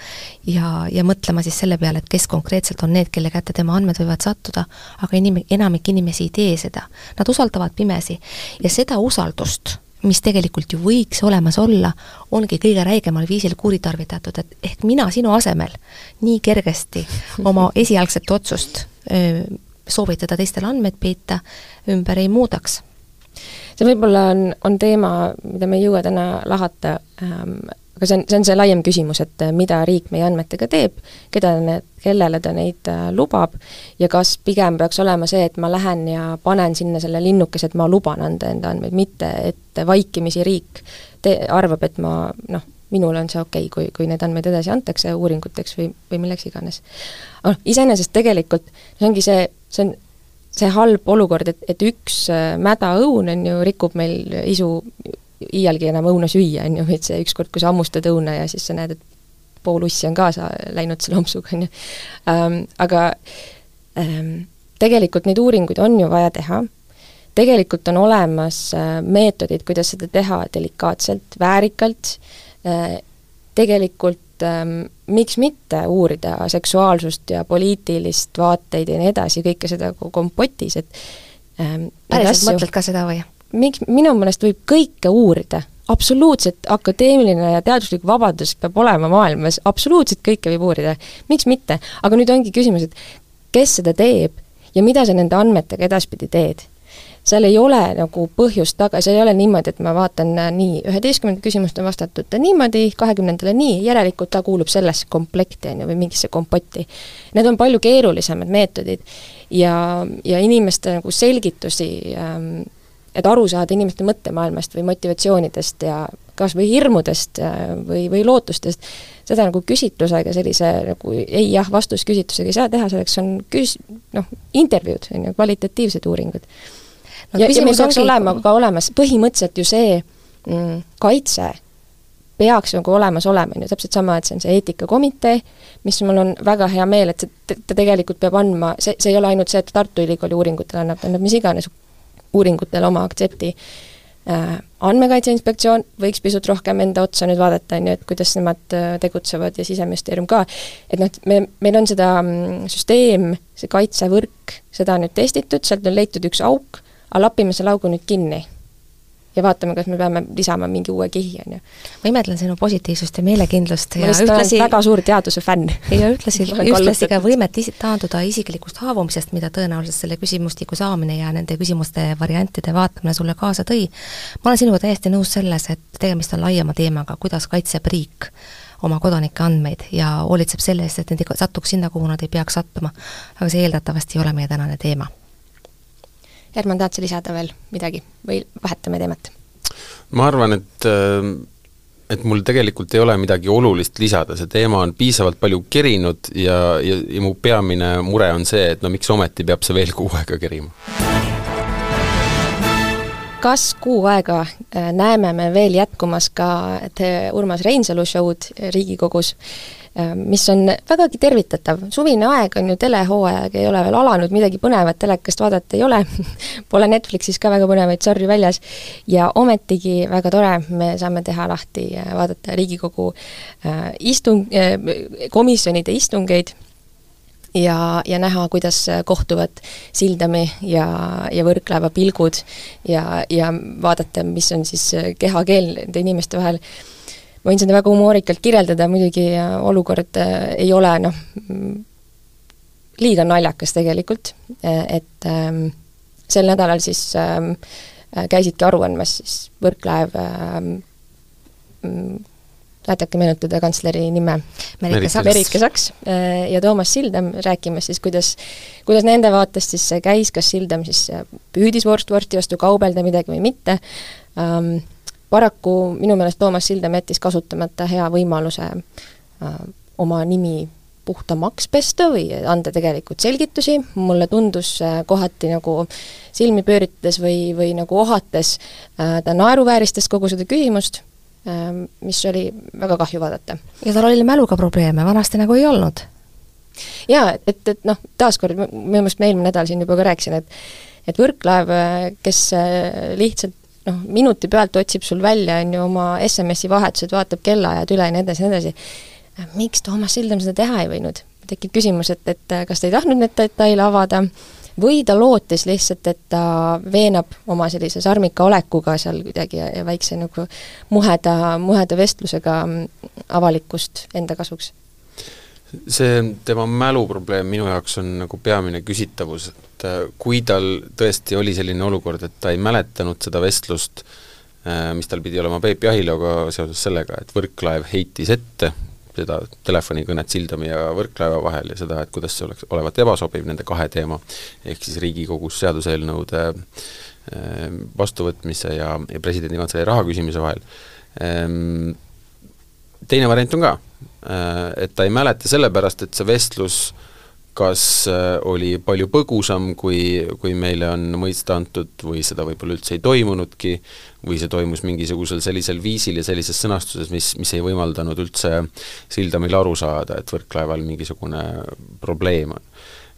Speaker 3: ja, ja mõtlema siis selle peale, et kes konkreetselt on need, kelle kätte tema andmed võivad sattuda, aga inim-, enamik inimesi ei tee seda. Nad usaldavad pimesi ja seda usaldust mis tegelikult ju võiks olemas olla, ongi kõige räigemal viisil kuritarvitatud, et ehk mina sinu asemel nii kergesti oma esialgset otsust öö, soovitada teistele andmeid peita, ümber ei muudaks.
Speaker 2: see võib-olla on, on teema, mida me ei jõua täna lahata ähm,, aga see on, see on see laiem küsimus, et äh, mida riik meie andmetega teeb, keda need, kellele ta neid äh, lubab ja kas pigem peaks olema see, et ma lähen ja panen sinna selle linnukese, et ma luban anda enda andmeid, mitte et vaikimisi riik te-, arvab, et ma noh, minul on see okei okay,, kui, kui neid andmeid edasi antakse uuringuteks või, või milleks iganes. noh, iseenesest tegelikult see ongi see, see on see halb olukord, et, et üks äh, mäda õun, on ju, rikub meil isu iialgi enam õuna süüa, on ju, et see ükskord, kui sa hammustad õuna ja siis sa näed, et pool ussi on kaasa läinud selle ampsuga, on ju ähm,. Aga ähm, tegelikult neid uuringuid on ju vaja teha, tegelikult on olemas äh, meetodid, kuidas seda teha delikaatselt, väärikalt äh,, tegelikult ähm, miks mitte uurida seksuaalsust ja poliitilist vaateid ja nii edasi, kõike seda kompotis, et
Speaker 3: ähm, päriselt mõtled ka seda või?
Speaker 2: Miks, minu meelest võib kõike uurida, absoluutselt akadeemiline ja teaduslik vabadus peab olema maailmas, absoluutselt kõike võib uurida, miks mitte, aga nüüd ongi küsimus, et kes seda teeb ja mida sa nende andmetega edaspidi teed? Seal ei ole nagu põhjust taga, see ei ole niimoodi, et ma vaatan äh, nii, üheteistkümnendat küsimust on vastatud niimoodi, kahekümnendale nii, järelikult ta kuulub sellesse komplekti, on ju, või mingisse kompotti. Need on palju keerulisemad meetodid ja, ja inimeste nagu selgitusi ähm, et aru saada inimeste mõttemaailmast või motivatsioonidest ja kas või hirmudest või, või lootustest, seda nagu küsitlusega, sellise nagu ei-jah vastusküsitlusega ei saa teha, selleks on küs-, noh, intervjuud, on ju, kvalitatiivsed uuringud no,. ja, ja meil peaks olema ka olemas põhimõtteliselt ju see mm, kaitse, peaks nagu olemas olema, on ju, täpselt sama, et see on see eetikakomitee, mis mul on väga hea meel, et see, ta tegelikult peab andma, see, see ei ole ainult see, et Tartu Ülikooli uuringutel annab, ta annab mis iganes uuringutele oma aktsepti. Äh, andmekaitse Inspektsioon võiks pisut rohkem enda otsa nüüd vaadata, on ju, et kuidas nemad äh, tegutsevad ja Siseministeerium ka, et noh, me, meil on seda mm, süsteem, see kaitsevõrk, seda on nüüd testitud, sealt on leitud üks auk, aga lapime selle augu nüüd kinni ja vaatame, kas me peame lisama mingi uue kihi, on ju.
Speaker 3: ma imetlen sinu positiivsust ja meelekindlust
Speaker 2: ja ühtlasi väga suur teaduse fänn.
Speaker 3: ja ühtlasi, ühtlasi ka võimet isi-, taanduda isiklikust haavumisest, mida tõenäoliselt selle küsimustiku saamine ja nende küsimuste variantide vaatamine sulle kaasa tõi. ma olen sinuga täiesti nõus selles, et tegemist on laiema teemaga, kuidas kaitseb riik oma kodanike andmeid ja hoolitseb selle eest, et need ei satuks sinna, kuhu nad ei peaks sattuma. aga see eeldatavasti ei ole meie tänane teema
Speaker 2: Herman, tahad sa lisada veel midagi või vahetame teemat?
Speaker 4: ma arvan, et äh, et mul tegelikult ei ole midagi olulist lisada, see teema on piisavalt palju kerinud ja, ja, ja mu peamine mure on see, et no miks ometi peab see veel kuu aega kerima.
Speaker 2: kas kuu aega äh, näeme me veel jätkumas ka Urmas Reinsalu show'd Riigikogus mis on vägagi tervitatav, suvine aeg on ju telehooaeg, ei ole veel alanud, midagi põnevat telekast vaadata ei ole. Pole Netflixis ka väga põnevaid sarju väljas. Ja ometigi väga tore, me saame teha lahti, vaadata Riigikogu äh, istung äh,, komisjonide istungeid ja, ja näha, kuidas kohtuvad Sildami ja, ja Võrklaeva pilgud ja, ja vaadata, mis on siis kehakeel nende inimeste vahel võin seda väga humoorikalt kirjeldada, muidugi olukord äh, ei ole noh, liiga naljakas tegelikult, et ähm, sel nädalal siis ähm, käisidki aru andmas siis Võrklaev ähm, tahate meenutada kantsleri nime?
Speaker 3: Merike Saks.
Speaker 2: Äh, ja Toomas Sildam rääkimas siis, kuidas, kuidas nende vaatest siis see käis, kas Sildam siis püüdis vorst vorsti vastu kaubelda midagi või mitte um,, paraku minu meelest Toomas Sildam jättis kasutamata hea võimaluse äh, oma nimi puhtamaks pesta või anda tegelikult selgitusi, mulle tundus äh, kohati nagu silmi pööritades või, või nagu ohates äh,, ta naeruvääristas kogu seda küsimust äh,, mis oli väga kahju vaadata.
Speaker 3: ja tal oli mäluga probleeme, vanasti nagu ei olnud?
Speaker 2: jaa, et, et noh, taaskord, minu meelest ma eelmine nädal siin juba ka rääkisin, et et Võrklaev, äh, kes äh, lihtsalt noh, minuti pealt otsib sul välja, on ju, oma SMS-i vahetused, vaatab kellaajad üle ja nii edasi nii edasi. miks Toomas Sildam seda teha ei võinud? tekib küsimus, et, et kas ta ei tahtnud neid detaile avada või ta lootis lihtsalt, et ta veenab oma sellise sarmika olekuga seal kuidagi ja, ja väikse nagu muheda, muheda vestlusega avalikkust enda kasuks
Speaker 4: see tema mäluprobleem minu jaoks on nagu peamine küsitavus, et äh, kui tal tõesti oli selline olukord, et ta ei mäletanud seda vestlust, äh, mis tal pidi olema Peep Jahiloga seoses sellega, et Võrklaev heitis ette seda telefonikõnet Sildami ja Võrklaeva vahel ja seda, et kuidas see oleks, olevat ebasobiv nende kahe teema, ehk siis Riigikogus seaduseelnõude äh, vastuvõtmise ja, ja presidendi kantselei raha küsimise vahel. Ähm, teine variant on ka, et ta ei mäleta sellepärast, et see vestlus kas äh, oli palju põgusam, kui, kui meile on mõista antud või seda võib-olla üldse ei toimunudki, või see toimus mingisugusel sellisel viisil ja sellises sõnastuses, mis, mis ei võimaldanud üldse Sildamil aru saada, et Võrklaeval mingisugune probleem on.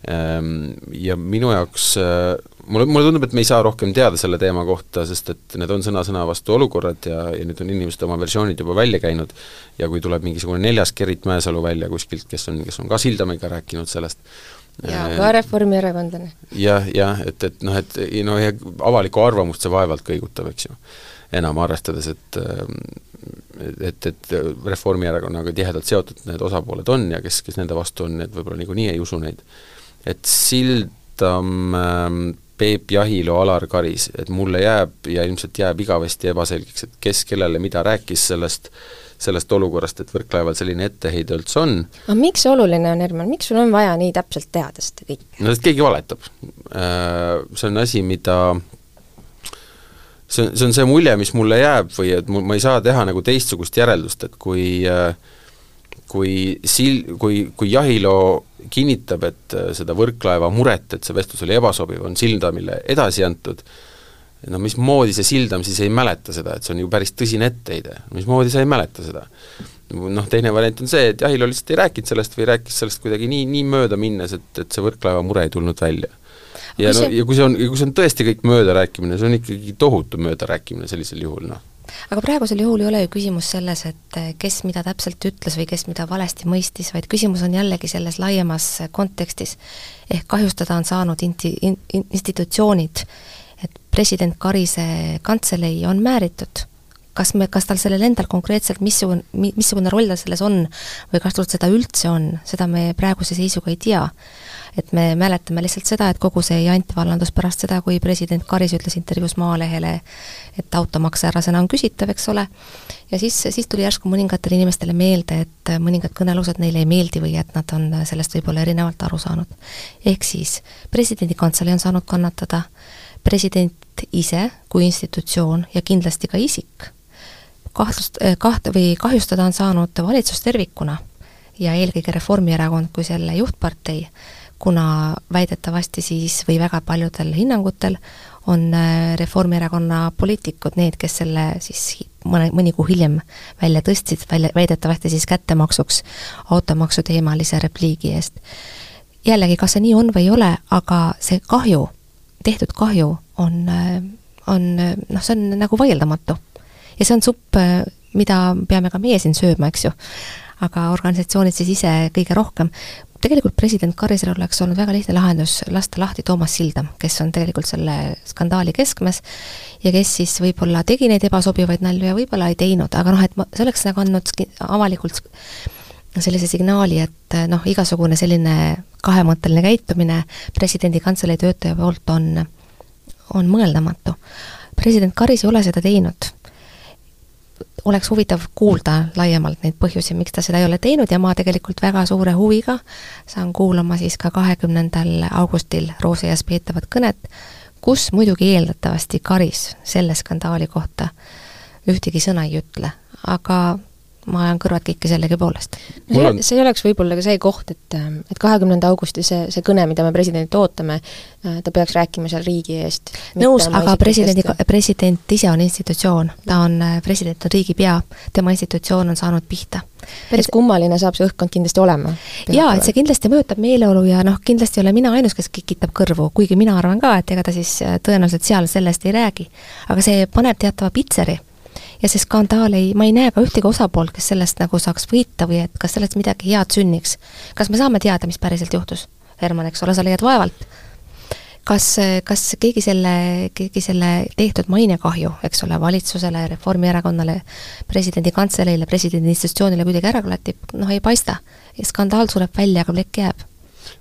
Speaker 4: Ehm, ja minu jaoks äh, mulle, mulle tundub, et me ei saa rohkem teada selle teema kohta, sest et need on sõna-sõna vastu olukorrad ja, ja nüüd on inimesed oma versioonid juba välja käinud ja kui tuleb mingisugune neljas Gerrit Mäesalu välja kuskilt, kes on, kes on ka Sildamiga rääkinud sellest,
Speaker 2: ja ka reformierakondlane.
Speaker 4: jah, jah, et, et noh, et no ja avalikku arvamust see vaevalt kõigutab, eks ju. enam arvestades, et et, et Reformierakonnaga tihedalt seotud need osapooled on ja kes, kes nende vastu on, need võib-olla niikuinii ei usu neid et Sildam ähm, Peep Jahilo, Alar Karis, et mulle jääb ja ilmselt jääb igavesti ebaselgeks, et kes kellele mida rääkis sellest, sellest olukorrast, et Võrklaeval selline etteheide üldse on.
Speaker 2: aga miks see oluline on, Herman, miks sul on vaja nii täpselt teada seda kõike?
Speaker 4: no sest keegi valetab. Äh, see on asi, mida see on, see on see mulje, mis mulle jääb või et mul, ma ei saa teha nagu teistsugust järeldust, et kui äh, kui sil-, kui, kui Jahilo kinnitab, et äh, seda Võrklaeva muret, et see vestlus oli ebasobiv, on Sildamile edasi antud, no mismoodi see Sildam siis ei mäleta seda, et see on ju päris tõsine etteheide, mismoodi sa ei mäleta seda? noh, teine variant on see, et Jahilo lihtsalt ei rääkinud sellest või rääkis sellest kuidagi nii, nii möödaminnes, et, et see Võrklaeva mure ei tulnud välja. ja no, ja kui see on, kui see on tõesti kõik möödarääkimine, see on ikkagi tohutu möödarääkimine sellisel juhul, noh
Speaker 3: aga praegusel juhul ei ole ju küsimus selles, et kes mida täpselt ütles või kes mida valesti mõistis, vaid küsimus on jällegi selles laiemas kontekstis. ehk kahjustada on saanud inti-, in-, institutsioonid, et president Karise kantselei on määritud kas me, kas tal sellel endal konkreetselt missugune, missugune roll tal selles on või kas tal seda üldse on, seda me praeguse seisuga ei tea. Et me mäletame lihtsalt seda, et kogu see jant vallandus pärast seda, kui president Karis ütles intervjuus Maalehele, et automaks härrasena on küsitav, eks ole, ja siis, siis tuli järsku mõningatele inimestele meelde, et mõningad kõnelused neile ei meeldi või et nad on sellest võib-olla erinevalt aru saanud. ehk siis presidendi kantselei on saanud kannatada, president ise kui institutsioon ja kindlasti ka isik kahtlust, eh, kaht- või kahjustada on saanud valitsus tervikuna ja eelkõige Reformierakond kui selle juhtpartei, kuna väidetavasti siis või väga paljudel hinnangutel on eh, Reformierakonna poliitikud need, kes selle siis mõne, mõni kuu hiljem välja tõstsid, välja, väidetavasti siis kättemaksuks automaksu teemalise repliigi eest. jällegi, kas see nii on või ei ole, aga see kahju, tehtud kahju on, eh, on noh, see on nagu vaieldamatu ja see on supp, äh, mida peame ka meie siin sööma, eks ju. aga organisatsioonid siis ise kõige rohkem. Tegelikult president Karisel oleks olnud väga lihtne lahendus lasta lahti Toomas Sildam, kes on tegelikult selle skandaali keskmes ja kes siis võib-olla tegi neid ebasobivaid nalju ja võib-olla ei teinud, aga noh, et ma, see oleks nagu andnud avalikult sellise signaali, et noh, igasugune selline kahemõtteline käitumine presidendi kantselei töötaja poolt on, on mõeldamatu. president Karis ei ole seda teinud oleks huvitav kuulda laiemalt neid põhjusi, miks ta seda ei ole teinud ja ma tegelikult väga suure huviga saan kuulama siis ka kahekümnendal augustil Rooseas peetavat kõnet, kus muidugi eeldatavasti Karis selle skandaali kohta ühtegi sõna ei ütle, aga ma ajan kõrvad kikki sellegipoolest.
Speaker 2: no see, see oleks võib-olla ka see koht, et, et kahekümnenda augusti see, see kõne, mida me presidendilt ootame, äh, ta peaks rääkima seal riigi eest.
Speaker 3: nõus, aga presidendi, president ise on institutsioon, ta on, äh, president on riigipea, tema institutsioon on saanud pihta.
Speaker 2: päris et, kummaline saab see õhkkond kindlasti olema.
Speaker 3: jaa, et see kindlasti mõjutab meeleolu ja noh, kindlasti ei ole mina ainus, kes kikitab kõrvu, kuigi mina arvan ka, et ega ta siis äh, tõenäoliselt seal sellest ei räägi. aga see paneb teatava pitseri ja see skandaal ei, ma ei näe ka ühtegi osapoolt, kes sellest nagu saaks võita või et kas sellest midagi head sünniks. kas me saame teada, mis päriselt juhtus? Herman, eks ole, sa leiad vaevalt. kas, kas keegi selle, keegi selle tehtud mainekahju, eks ole, valitsusele, Reformierakonnale, presidendi kantseleile, presidendi institutsioonile kuidagi ära klatib, noh ei paista. skandaal sureb välja, aga plekk jääb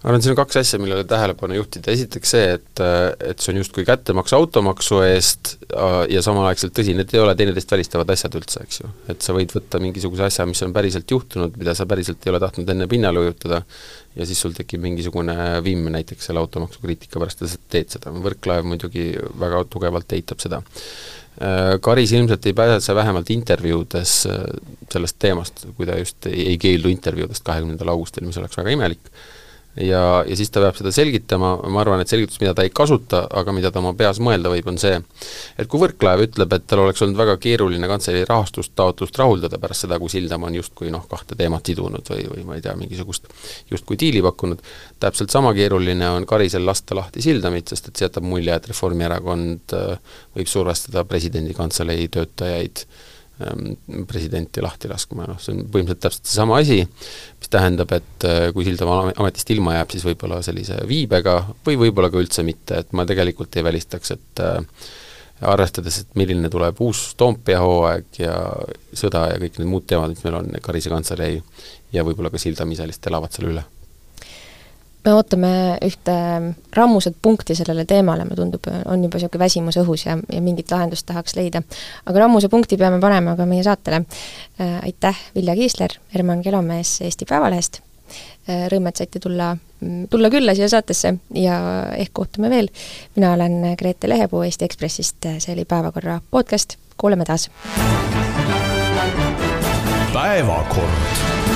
Speaker 4: ma arvan, siin on kaks asja, millele tähelepanu juhtida, esiteks see, et, et see on justkui kättemaks automaksu eest ja samaaegselt tõsi, need ei ole teineteist välistavad asjad üldse, eks ju. et sa võid võtta mingisuguse asja, mis on päriselt juhtunud, mida sa päriselt ei ole tahtnud enne pinnale ujutada, ja siis sul tekib mingisugune vimm näiteks selle automaksu kriitika pärast ja sa teed seda, Võrklaev muidugi väga tugevalt eitab seda. Karis ilmselt ei pääse vähemalt intervjuudes sellest teemast, kui ta just ei, ei keeldu intervjuudest kahekümnendal augustil, mis oleks väga imelik ja, ja siis ta peab seda selgitama, ma arvan, et selgitus, mida ta ei kasuta, aga mida ta oma peas mõelda võib, on see, et kui Võrklaev ütleb, et tal oleks olnud väga keeruline kantselei rahastustaotlust rahuldada pärast seda, kui Sildam on justkui noh, kahte teemat sidunud või, või ma ei tea, mingisugust justkui diili pakkunud, täpselt sama keeruline on Karisel lasta lahti Sildamit, sest et see jätab mulje, et Reformierakond äh, võib survestada presidendi kantselei töötajaid äh, presidenti lahti laskma, noh see on põhimõtteliselt täpselt seesama asi, mis tähendab, et äh, kui Sildamaa ametist ilma jääb, siis võib-olla sellise viibega või võib-olla ka üldse mitte, et ma tegelikult ei välistaks, et äh, arvestades, et milline tuleb uus Toompea hooaeg ja sõda ja kõik need muud teemad, mis meil on, Karise kantselei ja võib-olla ka Sildam ise lihtsalt elavad selle üle
Speaker 2: me ootame ühte rammusat punkti sellele teemale, mulle tundub, on juba niisugune väsimus õhus ja, ja mingit lahendust tahaks leida. aga rammuse punkti peame panema ka meie saatele äh,. aitäh, Vilja Kiisler, Herman Kelomees Eesti Päevalehest äh,, rõõm, et saite tulla, tulla külla siia saatesse ja ehk kohtume veel. mina olen Grete Lehepuu Eesti Ekspressist, see oli Päevakorra podcast, kuuleme taas! päevakord